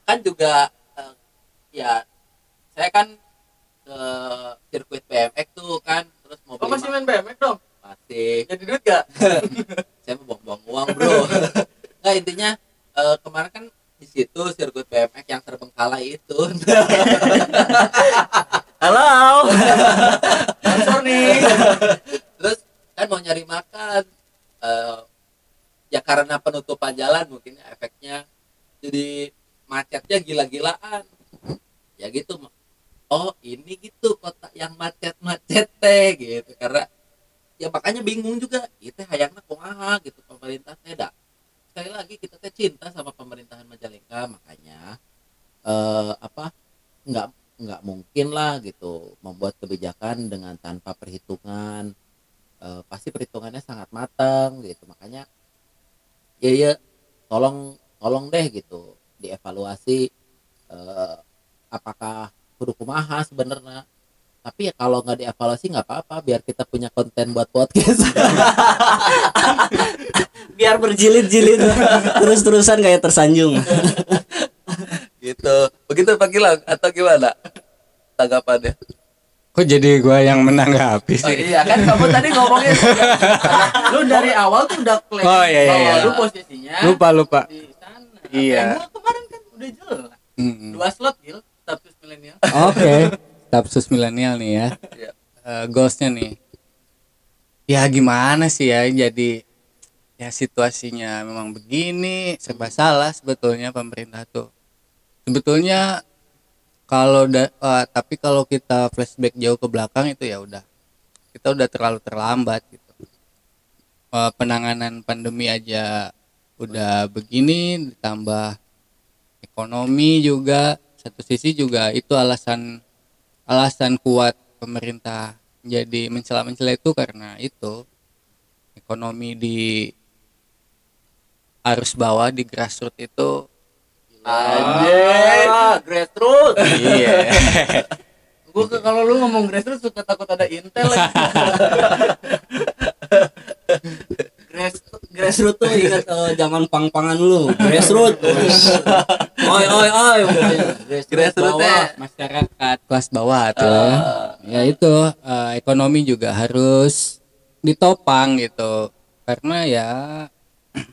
kan juga eh, ya saya kan ke sirkuit BMX tuh kan terus mau Oh masih ma- main BMX dong? masih Jadi duit gak? saya mau buang-buang uang bro nggak intinya eh, kemarin kan di situ sirkuit BMX yang terbengkalai itu halo Sponsor nih. terus kan mau nyari makan. Eh, ya karena penutupan jalan mungkin efeknya jadi macetnya gila-gilaan. Ya gitu oh ini gitu kota yang macet-macet teh gitu. Karena ya makanya bingung juga. Itu hayangnya kumaha gitu pemerintah teh. Dah sekali lagi kita teh cinta sama pemerintahan Majalengka. Makanya eh apa nggak nggak mungkin lah gitu membuat kebijakan dengan tanpa perhitungan Eh, pasti perhitungannya sangat matang gitu. Makanya ya ya tolong tolong deh gitu dievaluasi eh, apakah kudu kumaha sebenarnya. Tapi ya kalau nggak dievaluasi nggak apa-apa biar kita punya konten buat podcast. Biar berjilid-jilid. Terus-terusan kayak tersanjung. Gitu. Begitu Pak Gilang atau gimana? Tanggapannya kok jadi gua yang menanggapi Oh, sih iya kan kamu tadi ngomongin lu dari awal tuh udah klaim Oh, iya, iya, iya. lu posisinya lupa lupa di sana. Iya. Gua kemarin kan udah jelas. Mm-mm. Dua slot gil status milenial. Oke, Tapsus milenial nih ya. Iya. Eh, goalsnya nih. Ya gimana sih ya jadi ya situasinya memang begini serba salah sebetulnya pemerintah tuh. Sebetulnya kalau eh, tapi kalau kita flashback jauh ke belakang itu ya udah. Kita udah terlalu terlambat gitu. Eh, penanganan pandemi aja udah begini ditambah ekonomi juga. Satu sisi juga itu alasan alasan kuat pemerintah jadi mencela-mencela itu karena itu. Ekonomi di arus bawah di grassroots itu Anjir, grassroots. iya Gua ke kalau lu ngomong grassroots suka takut ada intel. Grass, grassroots tuh ingat eh, zaman pang-pangan lu. Grassroots. oi oi oi. Grassroots teh. masyarakat kelas bawah tuh ya. ya itu eh, ekonomi juga harus ditopang gitu karena ya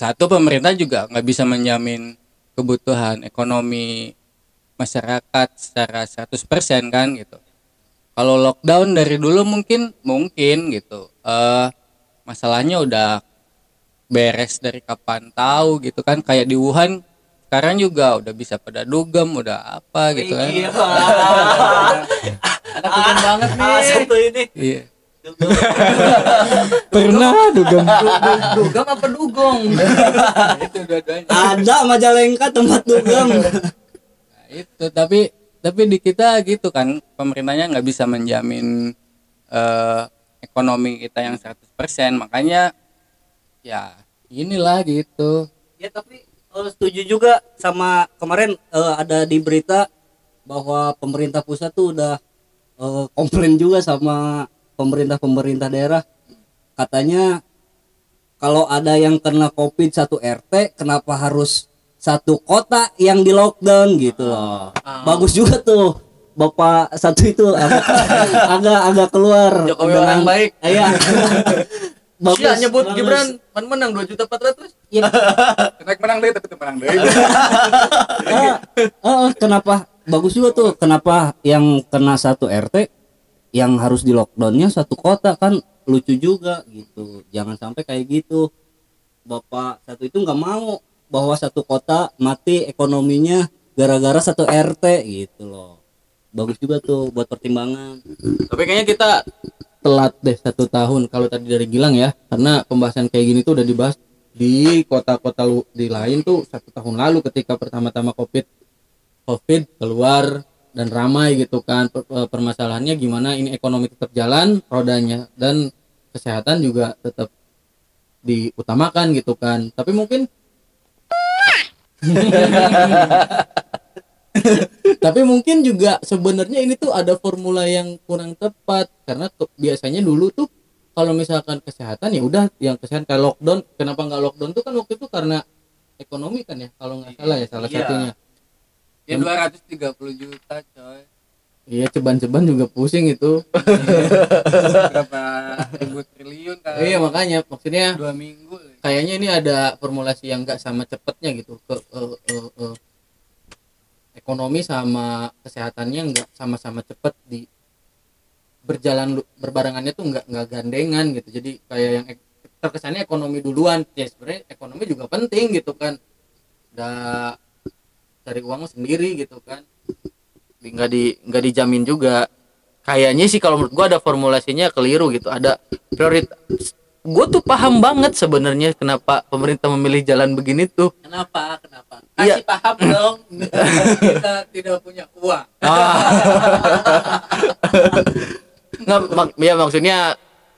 satu pemerintah juga nggak bisa menjamin kebutuhan ekonomi masyarakat secara 100% kan gitu kalau lockdown dari dulu mungkin mungkin gitu eh masalahnya udah beres dari kapan tahu gitu kan kayak di Wuhan sekarang juga udah bisa pada dugem udah apa gitu kan Iya. Anak banget nih. Ah, satu ini. iya pernah dugem. Du- Dugem apa dugong? itu dua-duanya. Ada Majalengka tempat dugem. Nah, itu. Tapi tapi di kita gitu kan pemerintahnya nggak bisa menjamin eh, ekonomi kita yang 100% makanya ya inilah gitu. Ya tapi eh, setuju juga sama kemarin eh, ada di berita bahwa pemerintah pusat tuh udah eh, komplain juga sama pemerintah-pemerintah daerah. Katanya kalau ada yang kena covid satu RT kenapa harus satu kota yang di lockdown? Gitu loh. Bagus juga tuh. Bapak satu itu. Agak agak, agak keluar. Jokowi orang baik. iya. Bagus. Iya nyebut bagus. Gibran man menang 2 juta 400. Iya. Naik menang deh tapi menang deh. Ah, ah, kenapa? Bagus juga tuh. Kenapa yang kena satu RT yang harus di lockdownnya satu kota kan? Lucu juga gitu. Jangan sampai kayak gitu. Bapak satu itu nggak mau bahwa satu kota mati ekonominya gara-gara satu RT gitu loh. Bagus juga tuh buat pertimbangan. Tapi kayaknya kita telat deh satu tahun kalau tadi dari Gilang ya. Karena pembahasan kayak gini tuh udah dibahas di kota-kota di lain tuh satu tahun lalu ketika pertama-tama covid covid keluar dan ramai gitu kan. Per- eh, permasalahannya gimana ini ekonomi tetap jalan rodanya dan kesehatan juga tetap diutamakan gitu kan. Tapi mungkin tapi mungkin juga sebenarnya ini tuh ada formula yang kurang tepat. Karena ke- biasanya dulu tuh kalau misalkan kesehatan ya udah yang kesehatan kayak lockdown. Kenapa nggak lockdown tuh kan waktu itu karena ekonomi kan ya kalau nggak salah ya salah Iya. satunya ya 230 juta coy. Iya ceban-ceban juga pusing itu. Berapa ribu triliun kan? Iya makanya maksudnya dua minggu kayaknya ini ada formulasi yang nggak sama cepetnya gitu. Ke eh, eh, eh, ekonomi sama kesehatannya nggak sama-sama cepet di berjalan berbarengannya tuh nggak nggak gandengan gitu. Jadi kayak yang terkesannya ekonomi duluan. Ya sebenarnya ekonomi juga penting gitu kan. Udah cari uang sendiri gitu kan. Nggak di nggak dijamin juga. Kayaknya sih kalau menurut gua ada formulasinya keliru gitu. Ada prioritas gue tuh paham banget sebenarnya kenapa pemerintah memilih jalan begini tuh. Kenapa? Kenapa? Iya. kasih paham dong. Kita tidak punya uang. Nggak mak- ya maksudnya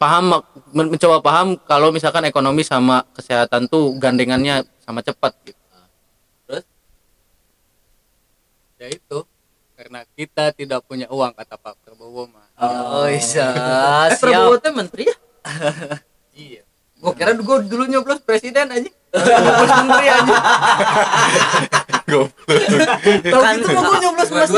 paham mak- men- mencoba paham kalau misalkan ekonomi sama kesehatan tuh gandengannya sama cepat gitu. Ya itu karena kita tidak punya uang kata Pak Prabowo mah oh iya Eh, Prabowo teh menteri ya? iya Gua kira gua dulu nyoblos presiden aja. nyoblos menteri aja. Goblok. Kalau gitu mah gua nyoblos Mas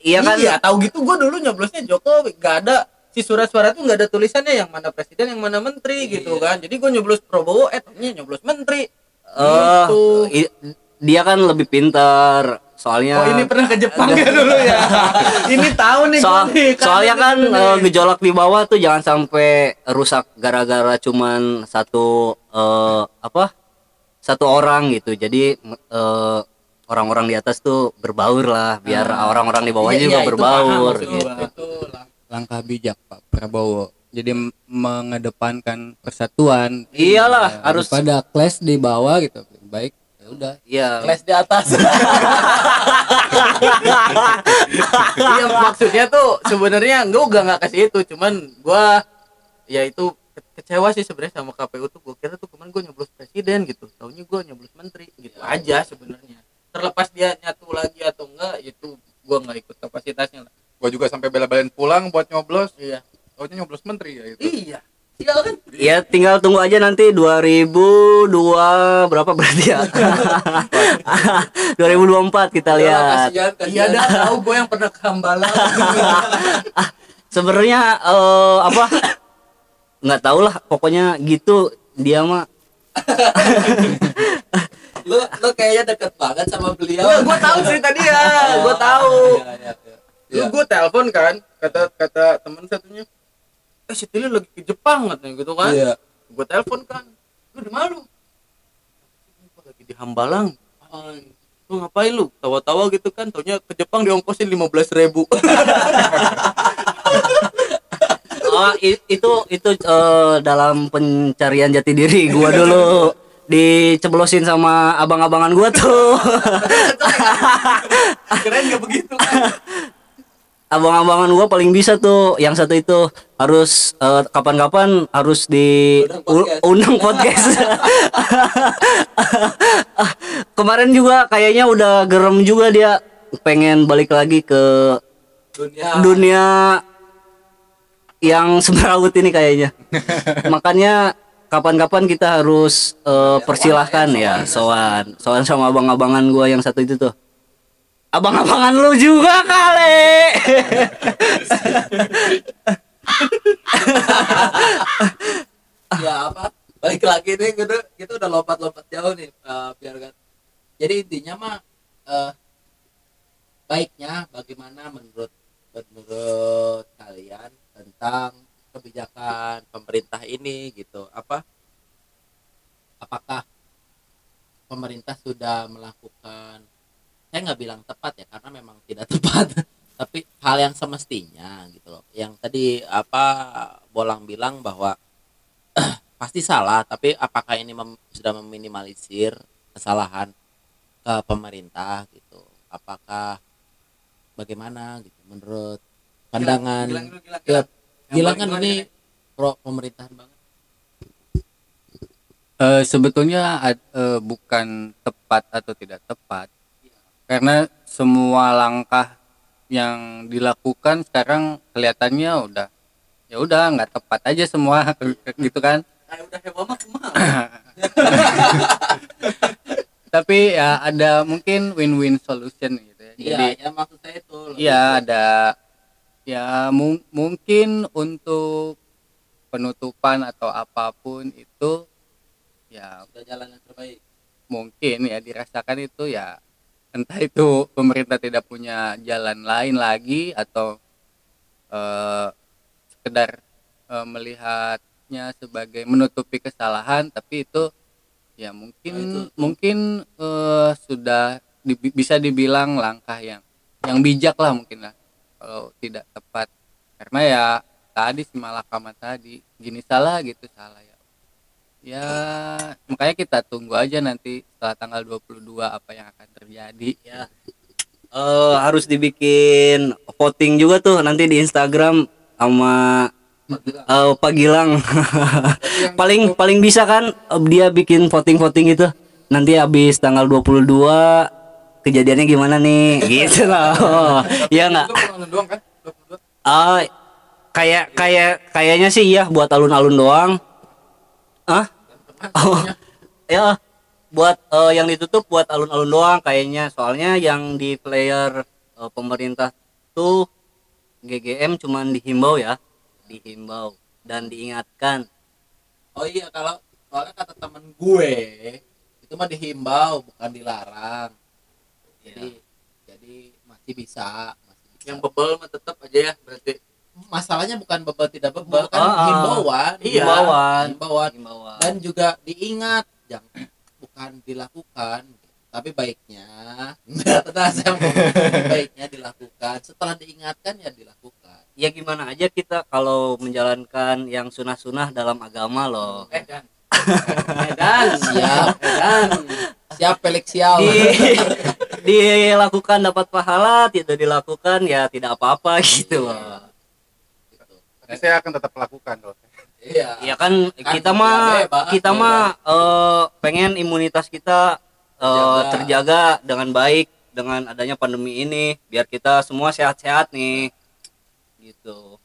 iya kan Iya, tahu gitu gue dulu nyoblosnya Jokowi, gak ada si surat-surat tuh nggak ada tulisannya yang mana presiden, yang mana menteri gitu kan. Jadi gue nyoblos Prabowo, eh taunya nyoblos menteri. eh gitu. dia kan lebih pintar soalnya Oh ini pernah ke Jepang ya dulu ya. ini tahu nih Soal, nih, soalnya kan dulu eh, nih. gejolak di bawah tuh jangan sampai rusak gara-gara cuman satu eh, apa? Satu orang gitu. Jadi eh, orang-orang di atas tuh berbaur lah biar orang-orang di bawahnya Iya, juga iya, itu berbaur paham gitu. itu lang- langkah bijak Pak Prabowo. Jadi mengedepankan persatuan. Iyalah, harus- pada kelas di bawah gitu. Baik ya udah Iya. kelas di atas. iya maksudnya tuh sebenarnya gue gak nggak kasih itu, cuman gua ya itu ke- kecewa sih sebenarnya sama KPU tuh gue kira tuh kemarin gue nyoblos presiden gitu, taunya gue nyoblos menteri gitu aja sebenarnya. Terlepas dia nyatu lagi atau enggak itu gua nggak ikut kapasitasnya lah. Gua juga sampai bela-belain pulang buat nyoblos. Iya. Taunya nyoblos menteri ya itu. Iya. Iya kan? Ya tinggal tunggu aja nanti 2002 berapa berarti ya? 2024 kita lihat. Iya dah tahu gue yang pernah ke Hambalang. Sebenarnya eh, apa? nggak tahu lah, pokoknya gitu dia mah. lu lu kayaknya deket banget sama beliau gue gue tahu cerita dia, gue tahu. Iya, iya, iya. Lu gue telepon kan, kata kata temen satunya, eh si Tili lagi ke Jepang katanya gitu kan. Iya. Gue telepon kan, lu di mana lu? "Gua lagi di Hambalang. "Ah, Lu ngapain lu? Tawa-tawa gitu kan, taunya ke Jepang diongkosin lima belas ribu. Oh, itu itu eh, dalam pencarian jati diri gua dulu diceblosin sama abang-abangan gua tuh. Keren gak begitu kan? abang-abangan gua paling bisa tuh yang satu itu harus eh, kapan-kapan harus di undang podcast. kemarin juga kayaknya udah gerem juga dia pengen balik lagi ke dunia. dunia yang semrawut ini kayaknya. Makanya kapan-kapan kita harus eh, persilahkan ya soan soan sama abang-abangan gua yang satu itu tuh abang-abangan lu juga kali. Ya apa? Balik lagi nih kita kita udah lompat-lompat jauh nih eh, biar kan jadi intinya mah eh, baiknya bagaimana menurut menurut kalian tentang kebijakan pemerintah ini gitu. Apa? Apakah pemerintah sudah melakukan saya nggak bilang tepat ya karena memang tidak tepat. Tapi hal yang semestinya gitu loh. Yang tadi apa bolang bilang bahwa pasti salah tapi apakah ini mem- sudah meminimalisir kesalahan ke pemerintah gitu? Apakah bagaimana gitu menurut pandangan? Gilang, gilang, gilang, ya, Yang Gilang paling kan ini pro pemerintahan banget. Eh, sebetulnya eh, bukan tepat atau tidak tepat karena semua langkah yang dilakukan sekarang kelihatannya udah ya udah nggak tepat aja semua gitu kan? Udah heboh mah ke mana? tapi ya ada mungkin win-win solution gitu ya. Iya jadi ya maksud saya itu Iya ada ya mung- mungkin untuk penutupan atau apa pun itu ya sudah jalan yang terbaik. mungkin ya dirasakan itu ya entah itu pemerintah tidak punya jalan lain lagi atau eh, sekedar eh, melihatnya sebagai menutupi kesalahan tapi itu ya mungkin Nah, itu- mungkin eh, sudah di- bisa dibilang langkah yang yang bijak lah mungkin lah kalau tidak tepat. Karena ya tadi si malakama tadi gini salah gitu salah ya ya makanya kita tunggu aja nanti setelah tanggal 22 apa yang akan terjadi. Ya. Eh, harus dibikin voting juga tuh nanti di Instagram sama eh, Pak Gilang. Paling paling bisa kan eh, dia bikin voting-voting itu. Nanti habis tanggal 22 kejadiannya gimana nih? Gitu loh. Ya nggak? Itu alun doang kan? 22. Kayak kayak kayaknya sih iya buat alun-alun doang. Ah? Oh, ya buat eh, yang ditutup buat alun-alun doang kayaknya. Soalnya yang di player eh, pemerintah itu GGM cuman dihimbau ya dihimbau dan diingatkan Oh iya kalau soalnya kata temen gue itu mah dihimbau bukan dilarang. Jadi jadi masih bisa, masih bisa. yang bebel mah tetap aja ya berarti masalahnya bukan bebel tidak bebel kan Ah, ah. himbauan. Iya. himbauan. Himbauan. himbauan. Dan juga diingat jangan bukan dilakukan tapi baiknya. Tenang saya baiknya dilakukan. Setelah diingatkan ya dilakukan. Ya gimana aja kita kalau menjalankan yang sunah-sunah dalam agama loh. Eh dan. Siap. Edan siap Felix siap di dilakukan dapat pahala tidak dilakukan ya tidak apa-apa gitu loh. Tapi saya akan tetap lakukan saya. iya ya kan Kan kita mah bebas, kita mah eh, pengen imunitas kita eh, Terjaga. terjaga dengan baik dengan adanya pandemi ini biar kita semua sehat-sehat nih gitu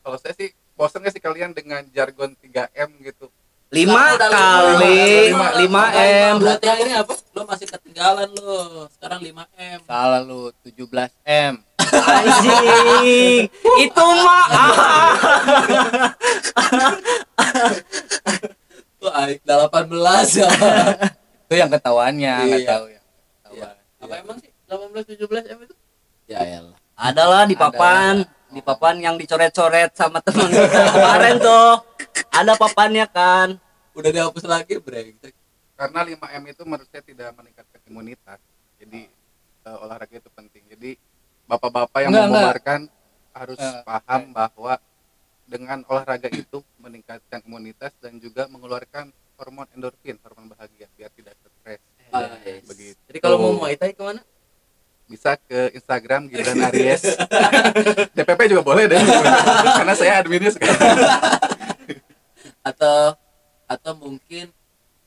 Kalau saya sih bosan nggak sih kalian dengan jargon 3M gitu? Lima kali lima, lima m Berarti akhirnya apa? Lo masih ketinggalan lo. Sekarang 5 M. Salah lu 17 M. anjing itu mah ah. Tuh aik 18 ya. Itu yang ketahuannya nggak Iya. tahu ya. Iya. apa emang sih 18 17 m itu Ya elah. adalah di papan di papan yang dicoret-coret sama teman kita kemarin tuh ada papannya kan Udah dihapus lagi, brengsek. Karena 5M itu menurut saya tidak meningkatkan imunitas. Jadi eh, olahraga itu penting. Jadi bapak-bapak yang Enggak, enggak. membubarkan harus Eh, paham bahwa dengan olahraga itu meningkatkan imunitas dan juga mengeluarkan hormon endorfin, hormon bahagia biar tidak stres. Ah, yes. Begitu. jadi kalau mau muay thai ke mana Bisa ke Instagram Gibran Aries. DPP juga boleh deh. Karena saya adminnya sekarang. Atau atau mungkin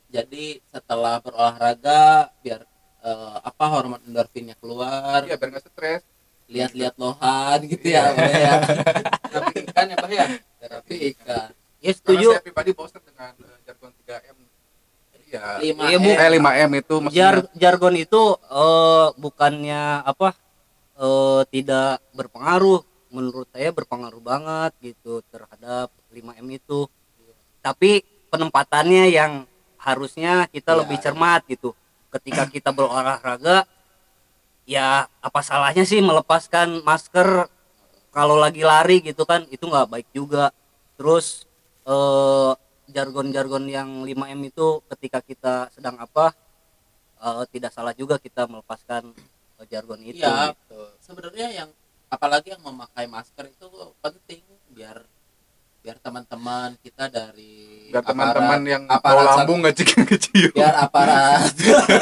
jadi setelah berolahraga biar eh, apa hormon endorfinnya keluar, Iya, biar nggak stres. lihat-lihat lohan gitu ya, Pak ya. tapi ikan ya pak ya Terapi ikan. ya Karena setuju saya pribadi bosan dengan eh, jargon 3M. Iya. 5 Iya, Bu. Eh 5M itu maksudnya. Jar jargon itu eh, bukannya apa eh, tidak berpengaruh. Menurut saya berpengaruh banget gitu terhadap 5M itu. Tapi penempatannya yang harusnya kita Iya, lebih cermat gitu. Ketika kita berolahraga ya apa salahnya sih melepaskan masker kalau lagi lari gitu kan? Itu nggak baik juga. Terus eh, jargon-jargon yang 5M itu ketika kita sedang apa eh, tidak salah juga kita melepaskan eh, jargon itu Iya. gitu. sebenarnya yang apalagi yang memakai masker itu penting biar biar teman-teman kita dari biar teman-teman yang aparat lambung nggak cium kecium. biar aparat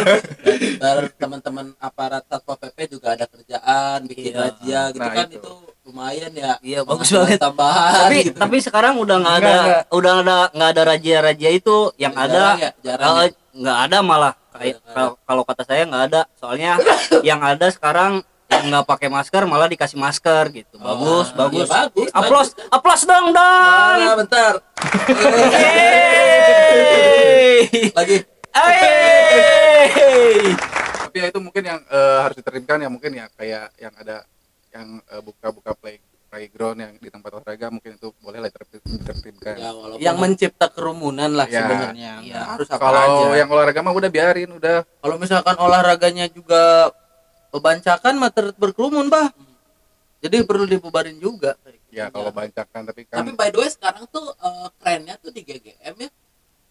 biar teman-teman aparat satpol pp juga ada kerjaan bikin Iya. razia gitu Nah, kan itu. itu. Lumayan ya. Iya, bagus banget. tambahan tapi gitu. tapi sekarang udah nggak ada Enggak, udah ada nggak ada raja-raja itu. Yang Jarang ada ya, jarang eh, ya. nggak ada malah. Kayak kalau kalau kata saya nggak ada. Soalnya yang ada sekarang yang nggak pakai masker malah dikasih masker gitu. Bagus iya, bagus. bagus, aplos aplos dong dong Mana bentar. Lagi. Tapi ya itu mungkin yang eh, harus ditertibkan ya mungkin ya. Kayak yang ada yang eh, buka-buka play playground yang di tempat olahraga mungkin itu boleh lah ditertib- ditertibkan. ya walaupun yang mencipta kerumunan lah Ya. sebenarnya. Iya. Nggak harus apa Kalau aja. yang olahraga mah udah biarin udah. Kalau misalkan olahraganya juga bebancakan mah ter- berkerumun bah. Jadi perlu dibubarin juga. Ya kalau bancakan tapi kan tapi by the way sekarang tuh eh, trennya tuh di GGM ya.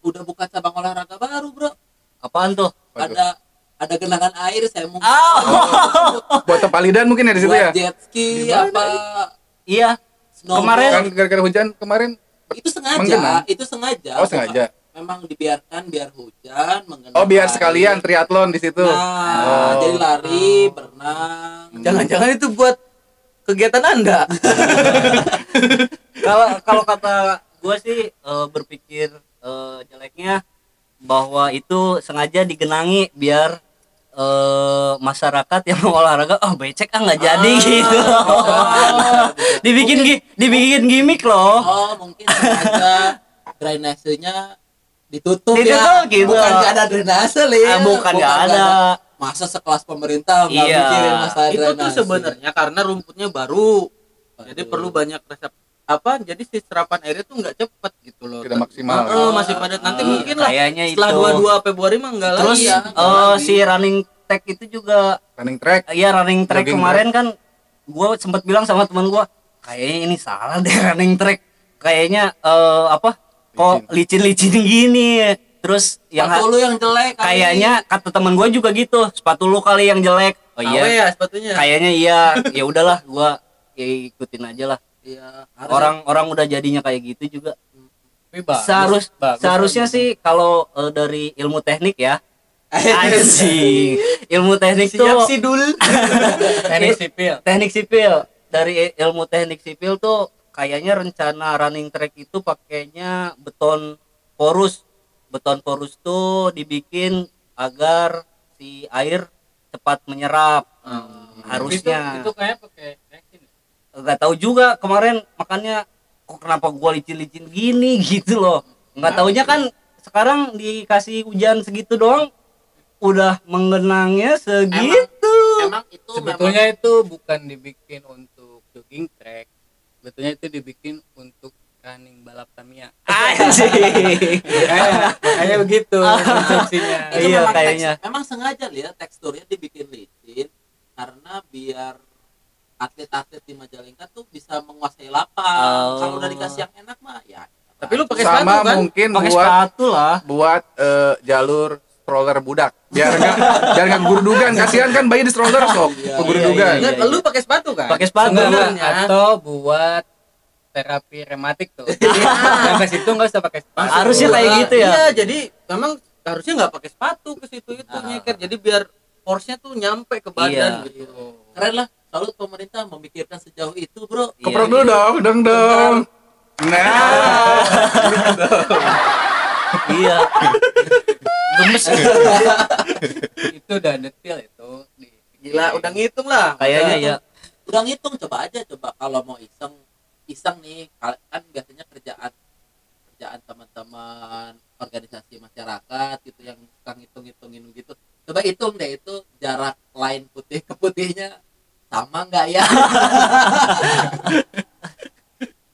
Udah buka cabang olahraga baru bro. Apaan tuh? Waduh. ada ada genangan air saya mungkin oh buat tepalidan mungkin ya di situ buat ya. jet ski apa iya snowboard. Kemarin- Kan gara-gara hujan kemarin itu sengaja Menggenang? itu sengaja oh sengaja. memang dibiarkan biar hujan mengenang Oh biar air. sekalian triathlon di situ. nah Oh. jadi lari berenang jangan-jangan itu buat kegiatan anda kalau kalau kata gue sih eh, berpikir eh, jeleknya bahwa itu sengaja digenangi biar eh, masyarakat yang mau olahraga oh becek ah nggak jadi gitu dibikin gi- dibikin gimmick loh oh mungkin sengaja drainasenya ditutup, Ditutup ya gitu. bukan nggak ada drainase li Ah, bukan nggak ada. masa sekelas pemerintah nggak Iya. mikirin masalah itu tuh sebenarnya karena rumputnya baru jadi Aduh. perlu banyak resep apa jadi si serapan airnya tuh nggak cepet gitu loh. Tidak maksimal. Heeh, masih padat. Nanti Eh, mungkin lah kayaknya setelah itu. 22 Februari mah enggak Terus lagi ya. eh, si running track itu juga running track? Iya running track Jogging kemarin kan gue sempat bilang sama teman gue kayaknya ini salah deh running track. Kayaknya eh, apa kok licin-licin gini. Terus yang Sepatu lu yang jelek kayaknya kata teman gue juga gitu sepatu lu kali yang jelek. Oh iya. Ya sepatunya? Kayaknya iya. Ya udahlah gue ya ikutin aja lah Iya, harus- orang-orang udah jadinya kayak gitu juga. Tapi bagus, seharus bagus, seharusnya bagus. sih kalau eh, dari ilmu teknik ya. Anjing. ilmu teknik tuh siap sih dul teknik sipil. Teknik sipil. Dari ilmu teknik sipil tuh kayaknya rencana running track itu pakainya beton porus. Beton porus tuh dibikin agar si air cepat menyerap. Harusnya itu, itu kayak pakai nggak tahu juga kemarin makanya kok kenapa gua licin-licin gini gitu loh. Nggak taunya kan sekarang dikasih hujan segitu doang udah mengenangnya segitu. Emang itu sebetulnya itu bukan dibikin untuk jogging track sebetulnya itu dibikin untuk running balap Tamiya. Anjing. Makanya begitu memang, Iya, memang kayaknya. teks- memang sengaja ya teksturnya dibikin licin karena biar atlet-atlet di Majalengka tuh bisa menguasai lapang. Oh. Kalau udah dikasih yang enak mah ya. tapi lu pakai sepatu sama kan mungkin pakai buat sepatu lah buat eh, jalur stroller budak biar nggak biar nggak gurudugan kasihan kan bayi di stroller sok Iya, gurudugan iya, Enggak, lu pakai sepatu kan pakai sepatu Enggak, enggak. Sebenarnya. atau buat terapi rematik tuh sampai situ nggak usah pakai sepatu Harusnya kayak gitu ya? iya jadi memang harusnya nggak pakai sepatu ke situ itu Ah. nyeker jadi biar force-nya tuh nyampe ke badan Iya. gitu Keren lah. Salut pemerintah memikirkan sejauh itu, Bro. Iya, keprok dulu dong dong dong. Nah. Iya. Gemes. Itu udah detail itu. Gila udah ngitung lah. Kayaknya ya Udah ngitung coba aja coba. Kalau mau iseng iseng nih. Kan biasanya kerjaan kerjaan teman-teman organisasi masyarakat gitu yang suka ngitung-ngitungin gitu. Coba hitung deh itu jarak line putih ke putihnya sama nggak ya?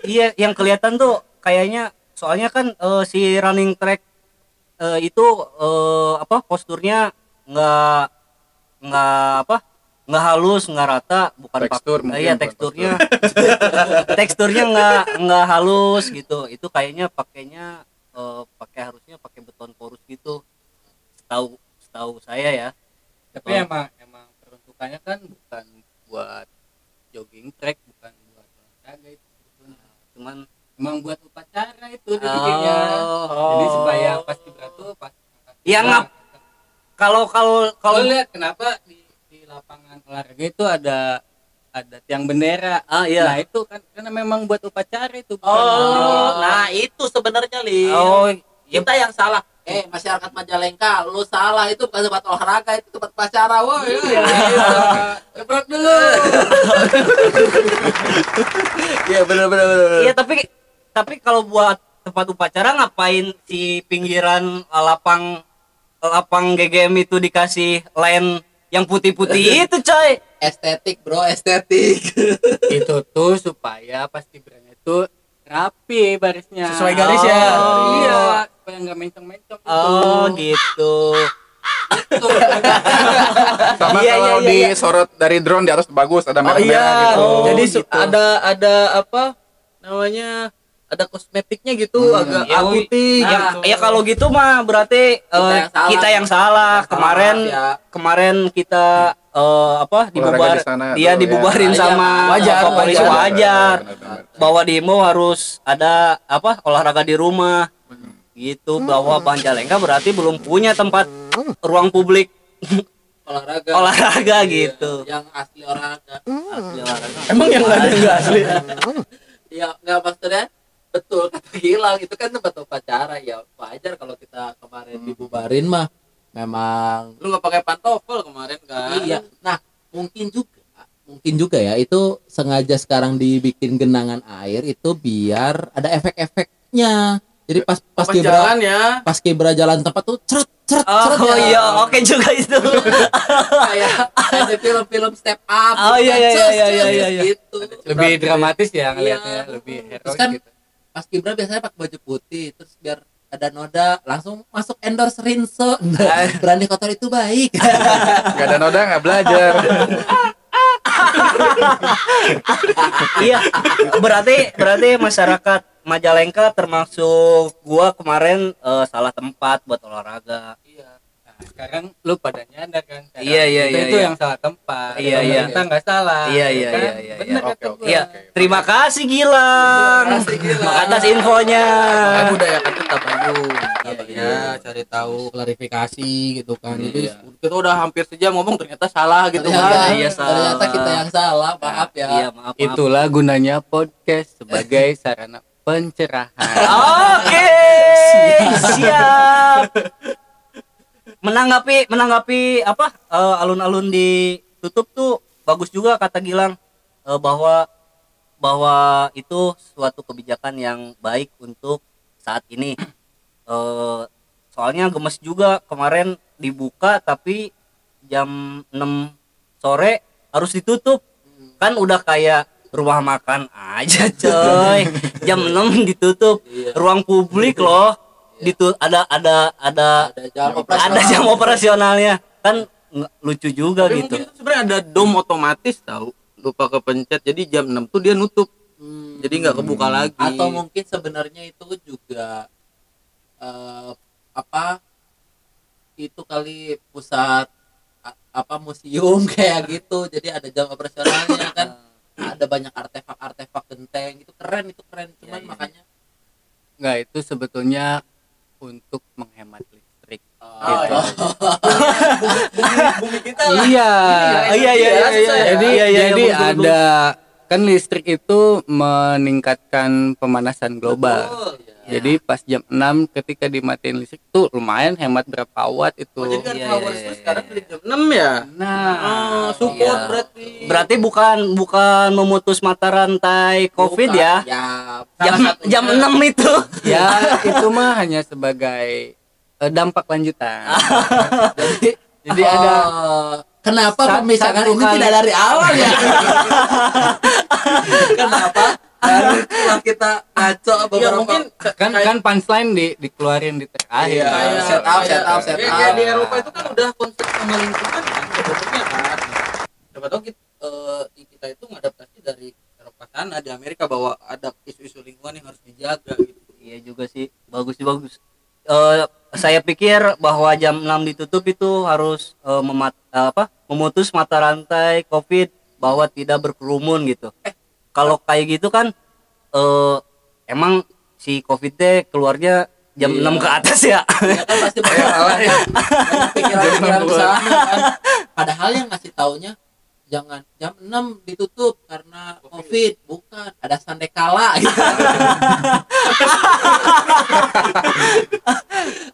Iya yang kelihatan tuh kayaknya soalnya kan eh, si running track eh, itu eh, apa posturnya nggak nggak apa nggak halus nggak rata bukan pak- Tekstur mungkin, iya bukan teksturnya. teksturnya nggak nggak halus gitu. Itu kayaknya pakainya eh, pakai harusnya pakai beton porus gitu. Setahu setahu saya ya. Tapi Oh. emang emang peruntukannya kan bukan buat jogging track bukan buat olahraga itu sebetulnya. cuman emang buat upacara itu dibikinnya Oh. jadi supaya pas kibra tuh pas Ya, ngap. kalau kalau kalau lihat kenapa di, di lapangan olahraga itu ada ada tiang bendera ah iya nah itu kan karena memang buat upacara itu oh nah itu sebenarnya li oh ya kita yang salah eh masyarakat Majalengka lu salah itu bukan tempat olahraga itu tempat pacara woi Iya. keprok dulu iya benar benar benar Iya tapi tapi kalau buat tempat upacara ngapain si pinggiran uh, lapang lapang GGM itu dikasih line yang putih-putih itu coy. estetik bro estetik itu tuh supaya pas kibranya itu rapi barisnya Sesuai garis ya? Oh. iya supaya nggak mencong-mencong itu Oh gitu. sama Iya, kalau iya, iya, disorot dari drone di atas bagus ada oh merah-merah iya gitu Oh, jadi gitu. ada ada apa namanya ada kosmetiknya gitu Hmm, agak ya, putih Ya, gitu. ya kalau gitu mah berarti Kita eh, yang salah. kita yang salah. Kita Kemarin salah, ya. kemarin kita eh, apa dibubar di sana dia tuh, dibubarin ya. sama Wajar, polisi wajar. wajar. Benar-benar. bahwa demo harus ada apa olahraga di rumah gitu bahwa Panjalengka berarti belum punya tempat ruang publik. Olahraga. Olahraga Iya, gitu. yang asli olahraga. Asli olahraga. emang yang nggak ada nggak asli? Ya nggak maksudnya betul kata Gilang itu kan tempat upacara. Ya wajar kalau kita kemarin dibubarin mah. Memang lu nggak pakai pantofel kemarin kan? Iya. Nah mungkin juga mungkin juga ya. Itu sengaja sekarang dibikin genangan air itu biar ada efek-efeknya jadi pas pas pas kibra jalan ya pas kibra jalan tempat tuh ceret ceret ceret oh ya. iya oke juga itu kayak kayak film-film step up Oh, iya, iya, Cus, iya, iya, cus, iya, iya. gitu lebih dramatis ya ngelihatnya Iya. lebih hero Terus kan gitu Mas Gibran biasanya pakai baju putih terus biar ada noda langsung masuk endorse rinso berani kotor itu baik Gak ada noda nggak belajar. iya berarti berarti masyarakat Majalengka termasuk gua kemarin eh, salah tempat buat olahraga Nah, sekarang lu pada nyadar kan sekarang Iya, iya, iya, itu iya. yang salah tempat Iya, iya. kita nggak salah Iya, ya iya, kan? iya, iya, bener iya. Oke, gua. Iya, terima kasih Gilang. Atas infonya. Kan budayakan kita Bandung Iya, ya cari tahu klarifikasi gitu kan jadi Iya. kita udah hampir sejam ngomong ternyata salah gitu ternyata, kan Iya, salah. ternyata kita yang salah maaf ya Iya, maaf. maaf. itulah gunanya podcast sebagai sarana pencerahan Oke, siap. Menanggapi menanggapi apa eh, alun-alun ditutup tuh bagus juga kata Gilang eh, bahwa bahwa itu suatu kebijakan yang baik untuk saat ini. Eh, soalnya gemes juga kemarin dibuka tapi jam 6 sore harus ditutup. Kan udah kayak rumah makan aja coy. jam 6 ditutup. Ruang publik loh. Ditu ada ada ada ada jam ada operasional. jam operasionalnya. Kan lucu juga tapi gitu. itu sebenarnya ada dom otomatis tahu lupa kepencet jadi jam 6 tuh dia nutup Hmm. jadi nggak kebuka lagi atau mungkin sebenarnya itu juga eh, apa itu kali pusat apa museum kayak gitu jadi ada jam operasionalnya kan ada banyak artefak-artefak genteng itu keren itu keren. Cuman Iya, iya. makanya nggak itu sebetulnya untuk menghemat listrik. Oh, Gitu. bumi kita lah. Iya. Iya, iya, iya, iya. jadi Iya, iya, jadi iya, ada kan listrik itu meningkatkan pemanasan global. Betul, ya. jadi pas jam 6 ketika dimatiin listrik tuh lumayan hemat berapa watt itu oh, jadi kan Iya, power iya, listrik iya, sekarang iya. dari jam 6 ya nah oh, support Iya. berarti Berarti bukan bukan memutus mata rantai Covid Bukan. ya. ya Jam satunya- jam 6 itu. ya itu mah hanya sebagai eh, dampak lanjutan jadi jadi ada Oh, kenapa Sat- pemisahan ini tidak dari awal ya kenapa dari setelah kita ngaco ya beberapa mungkin kan kan punchline di dikeluarin di terakhir Iya, kayak set up, set up, set up. kayak di Eropa itu kan udah konsep sama lingkungan kan sebenarnya kan siapa tahu kita, di kita itu mengadaptasi dari Eropa sana di Amerika bahwa ada isu-isu lingkungan yang harus dijaga gitu Iya juga sih. Bagus sih bagus. Eh saya pikir bahwa jam 6 ditutup itu harus eh, memat apa? memutus mata rantai Covid bahwa tidak berkerumun gitu. Eh kalau kayak gitu kan eh emang si Covid teh keluarnya jam 6 ke atas ya. ya kan pasti banyak banyak pikiran-pikiran ke sana kan. Padahal yang ngasih taunya jangan jam 6 ditutup karena covid. Bukan ada sandekala gitu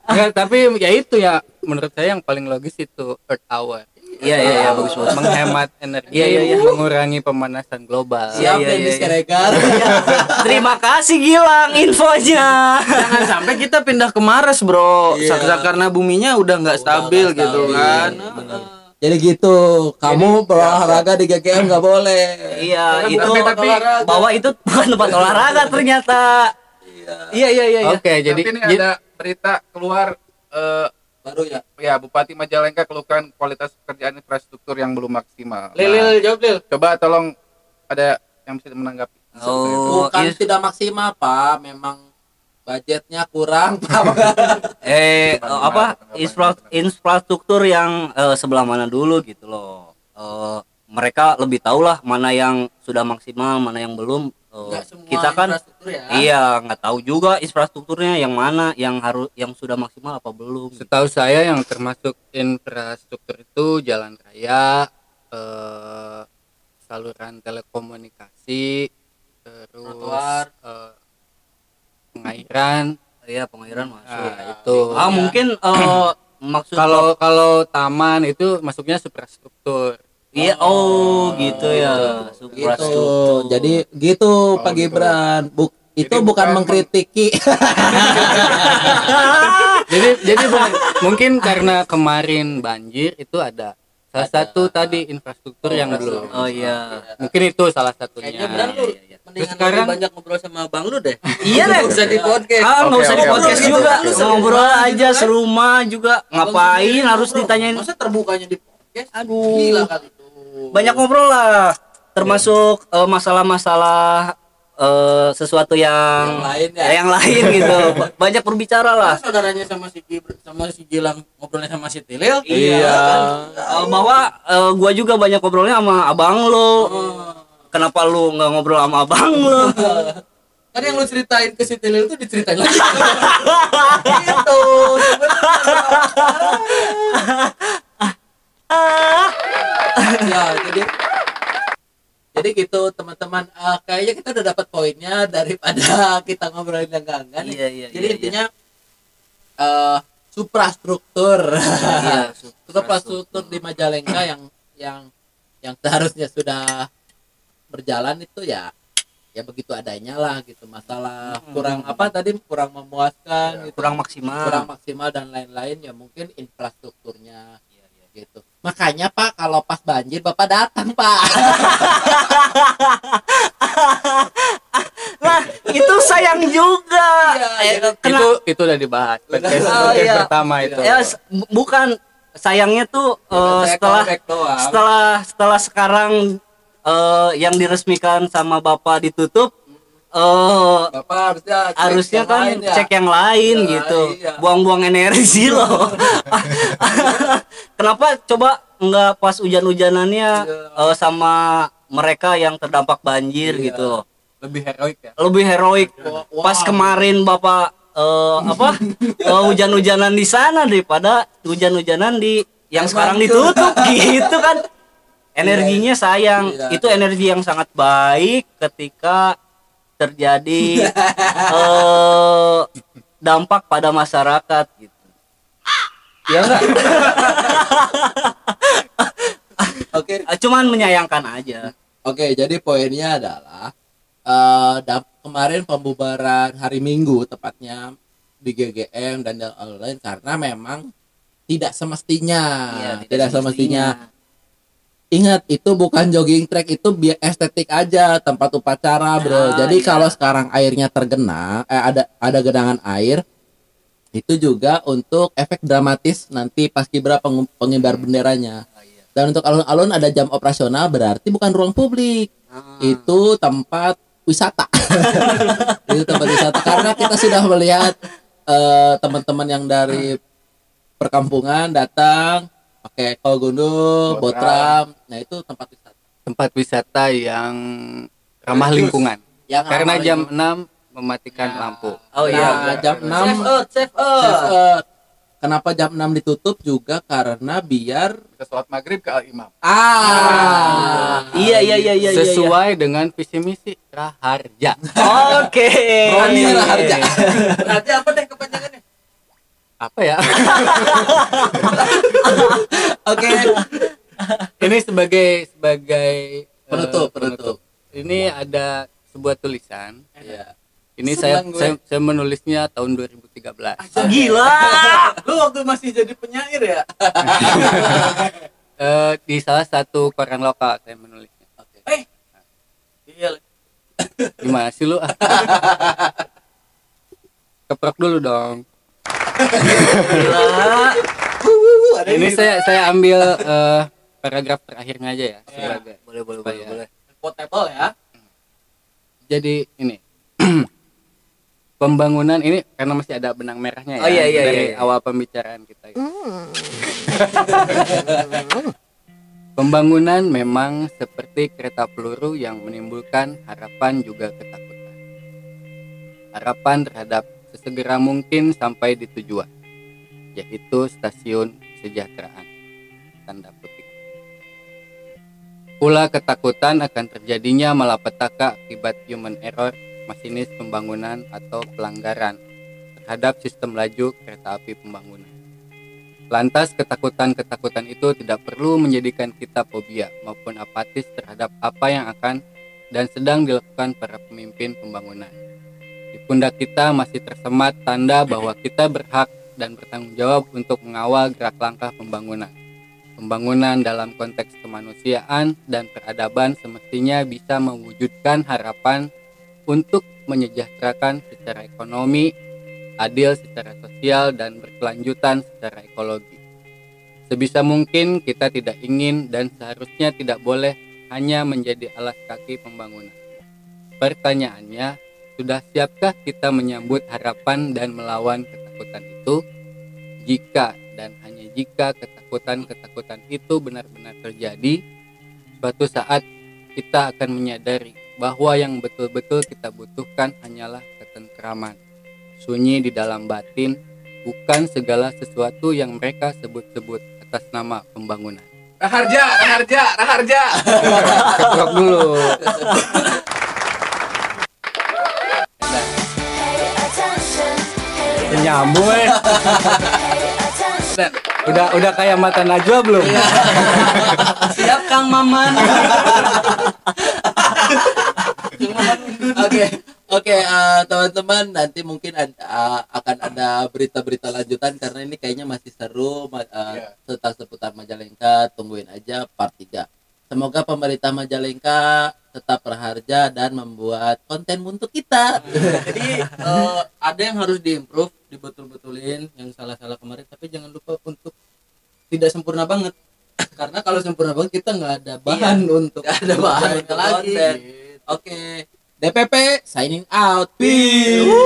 Nggak, tapi ya itu ya menurut saya yang paling logis itu earth hour Iya iya iya bagus bagus. menghemat energi Iya, iya, iya. mengurangi pemanasan global siap iya, iya, iya. Siregar Terima kasih Gilang infonya. jangan sampai kita pindah ke Mars bro Iya. Sak- karena buminya udah nggak stabil gitu stabil, kan bener. jadi gitu kamu berolahraga di GGM nggak boleh Iya, Karena itu olahraga. bahwa itu bukan tempat olahraga ternyata. Iya iya iya. iya. oke jadi Tapi ini jadi- ada berita keluar eh, baru ya ya Bupati Majalengka keluhkan kualitas pekerjaan infrastruktur yang belum maksimal. Lil, Nah, Lil, jawab Lil coba tolong ada yang bisa menanggapi. Oh, bukan is- tidak maksimal pak memang budgetnya kurang pak eh Tanggapan, apa infra- infrastruktur yang eh, sebelah mana dulu gitu loh. Eh, mereka lebih tahu lah mana yang sudah maksimal, mana yang belum. Nggak semua kita kan infrastruktur ya iya nggak tahu juga infrastrukturnya yang mana yang harus yang sudah maksimal apa belum. setahu saya yang termasuk infrastruktur itu jalan raya eh, saluran telekomunikasi terus Trotoar. eh, pengairan Iya pengairan masuk. nah, itu Ah mungkin eh, maksud kalau kalau taman itu masuknya infrastruktur Iya, oh gitu ya. gitu Infrastruktur. jadi gitu Pak gitu. Gibran Buk itu Jadi bukan bukan mengkritiki jadi jadi bukan- mungkin karena kemarin banjir itu ada salah satu tadi infrastruktur yang belum Oh iya. mungkin itu salah satunya Kayaknya benar lu mendingan sekarang- lebih banyak ngobrol sama Bang lu deh. Iya deh. Nggak usah di podcast. Ah, nggak Oke, usah di podcast juga. Ngobrol aja serumah juga. Ngapain harus ditanyain? Masa terbukanya di podcast? Aduh. Gila kali Banyak ngobrol lah. Termasuk eh, masalah-masalah eh, sesuatu yang Yang lain ya? yang lain gitu. Ba- Banyak berbicara lah. Kan saudaranya sama si Gibr- sama si Gilang ngobrolnya sama si Tilil. Iya. Eh, bahwa eh, gua juga banyak ngobrolnya sama abang lo. Kenapa lu nggak ngobrol sama abang lo? Kan yang lu ceritain ke si Tilil itu diceritain lagi. gitu. Ya, jadi jadi gitu teman-teman. Eh, kayaknya kita udah dapat poinnya daripada kita ngobrolin yang enggak enggak. Iya, iya, jadi iya, intinya eh suprastruktur. Iya, suprastruktur. Di Majalengka yang yang yang seharusnya sudah berjalan itu ya ya begitu adanya lah gitu. Masalah kurang apa tadi kurang memuaskan gitu. Kurang maksimal. kurang maksimal dan lain-lain ya mungkin infrastrukturnya gitu makanya pak kalau pas banjir bapak datang pak Nah, itu sayang juga. Eh, iya. kena- itu itu udah dibahas podcast, Oh, podcast iya. pertama itu ya bukan sayangnya tuh eh, Saya setelah setelah setelah sekarang eh, yang diresmikan sama bapak ditutup eh bapak harusnya cek harusnya yang kan lain ya. cek yang lain Iya, gitu iya. buang-buang energi loh kenapa coba nggak pas hujan-hujanannya Iya. eh, sama mereka yang terdampak banjir Iya. gitu lebih heroik ya lebih heroik Wah, pas wah. kemarin bapak eh, apa eh, hujan-hujanan di sana daripada hujan-hujanan di yang sekarang ditutup gitu kan energinya sayang Iya. itu energi yang sangat baik ketika terjadi eh, dampak pada masyarakat gitu. Ya enggak oke. Eh, cuman menyayangkan aja. Oke, jadi poinnya adalah dam- kemarin pembubaran hari Minggu tepatnya di GGM dan yang lain karena memang tidak semestinya, Iya, tidak, semestinya. Ingat itu bukan jogging track itu biar estetik aja tempat upacara, Bro. Ah, jadi iya. kalau sekarang airnya tergenang, eh ada ada genangan air itu juga untuk efek dramatis nanti pas kibra peng- pengibar benderanya. Dan untuk alun-alun ada jam operasional berarti bukan ruang publik. Itu tempat wisata. itu tempat wisata karena kita sudah melihat eh, teman-teman yang dari perkampungan datang pakai kol gunung, botram. Nah, itu tempat wisata. tempat wisata yang ramah lingkungan Yang karena ramah jam lingkungan. 6 mematikan lampu oh Nah, iya jam 6 Save Earth, save Earth. Save Earth. Kenapa jam 6 ditutup juga karena biar Kita sholat maghrib ke Al Imam. ah iya iya iya iya iya. sesuai dengan visi misi Raharja oke Roni Raharja. Berarti apa deh kepanjangannya? Apa ya Oke. ini sebagai sebagai eh, Penutup, penutup. ini ada sebuah tulisan Iya. ini saya, gue. saya saya menulisnya tahun 2013 gila Lu waktu masih jadi penyair ya? Eh, di salah satu koran lokal saya menulisnya Oke. Iya. gimana sih lu keprok dulu dong gila. Ini saya saya ambil eh, paragraf terakhirnya aja ya sebagai boleh boleh supaya- boleh boleh. Potable ya. jadi ini. Pembangunan ini karena masih ada benang merahnya ya Oh, iya, iya, dari iya, iya. awal pembicaraan kita gitu. pembangunan memang seperti kereta peluru yang menimbulkan harapan juga ketakutan. Harapan terhadap sesegera mungkin sampai di tujuan yaitu stasiun kesejahteraan tanda petik pula ketakutan akan terjadinya malapetaka akibat human error masinis pembangunan atau pelanggaran terhadap sistem laju kereta api pembangunan. Lantas ketakutan-ketakutan itu tidak perlu menjadikan kita fobia maupun apatis terhadap apa yang akan dan sedang dilakukan para pemimpin pembangunan. Pundak kita masih tersemat tanda bahwa kita berhak dan bertanggung jawab untuk mengawal gerak langkah pembangunan. Pembangunan dalam konteks kemanusiaan dan peradaban semestinya bisa mewujudkan harapan untuk menyejahterakan secara ekonomi, adil secara sosial, dan berkelanjutan secara ekologi. Sebisa mungkin kita tidak ingin dan seharusnya tidak boleh hanya menjadi alas kaki pembangunan. Pertanyaannya, sudah siapkah kita menyambut harapan dan melawan ketakutan itu? Jika dan hanya jika ketakutan-ketakutan itu benar-benar terjadi, suatu saat kita akan menyadari bahwa yang betul-betul kita butuhkan hanyalah ketentraman, sunyi di dalam batin, bukan segala sesuatu yang mereka sebut-sebut atas nama pembangunan. Raharja, Raharja, Raharja. Keprok dulu. Nyambung eh. Udah udah kayak mata Najwa belum? Siap Kang Maman. Oke, oke eh, teman-teman nanti mungkin ada, eh, akan ada berita-berita lanjutan karena ini kayaknya masih seru ma- eh, Iya. tentang seputar Majalengka. Tungguin aja part 3. Semoga pemerintah Majalengka tetap berharga dan membuat konten untuk kita. Jadi eh, ada yang harus diimprove, dibetul-betulin yang salah-salah kemarin, tapi jangan lupa untuk tidak sempurna banget. Karena kalau sempurna banget kita nggak ada bahan untuk Gak ada bahan untuk lagi. konten. Oke, DPP signing out. Peace. Yo.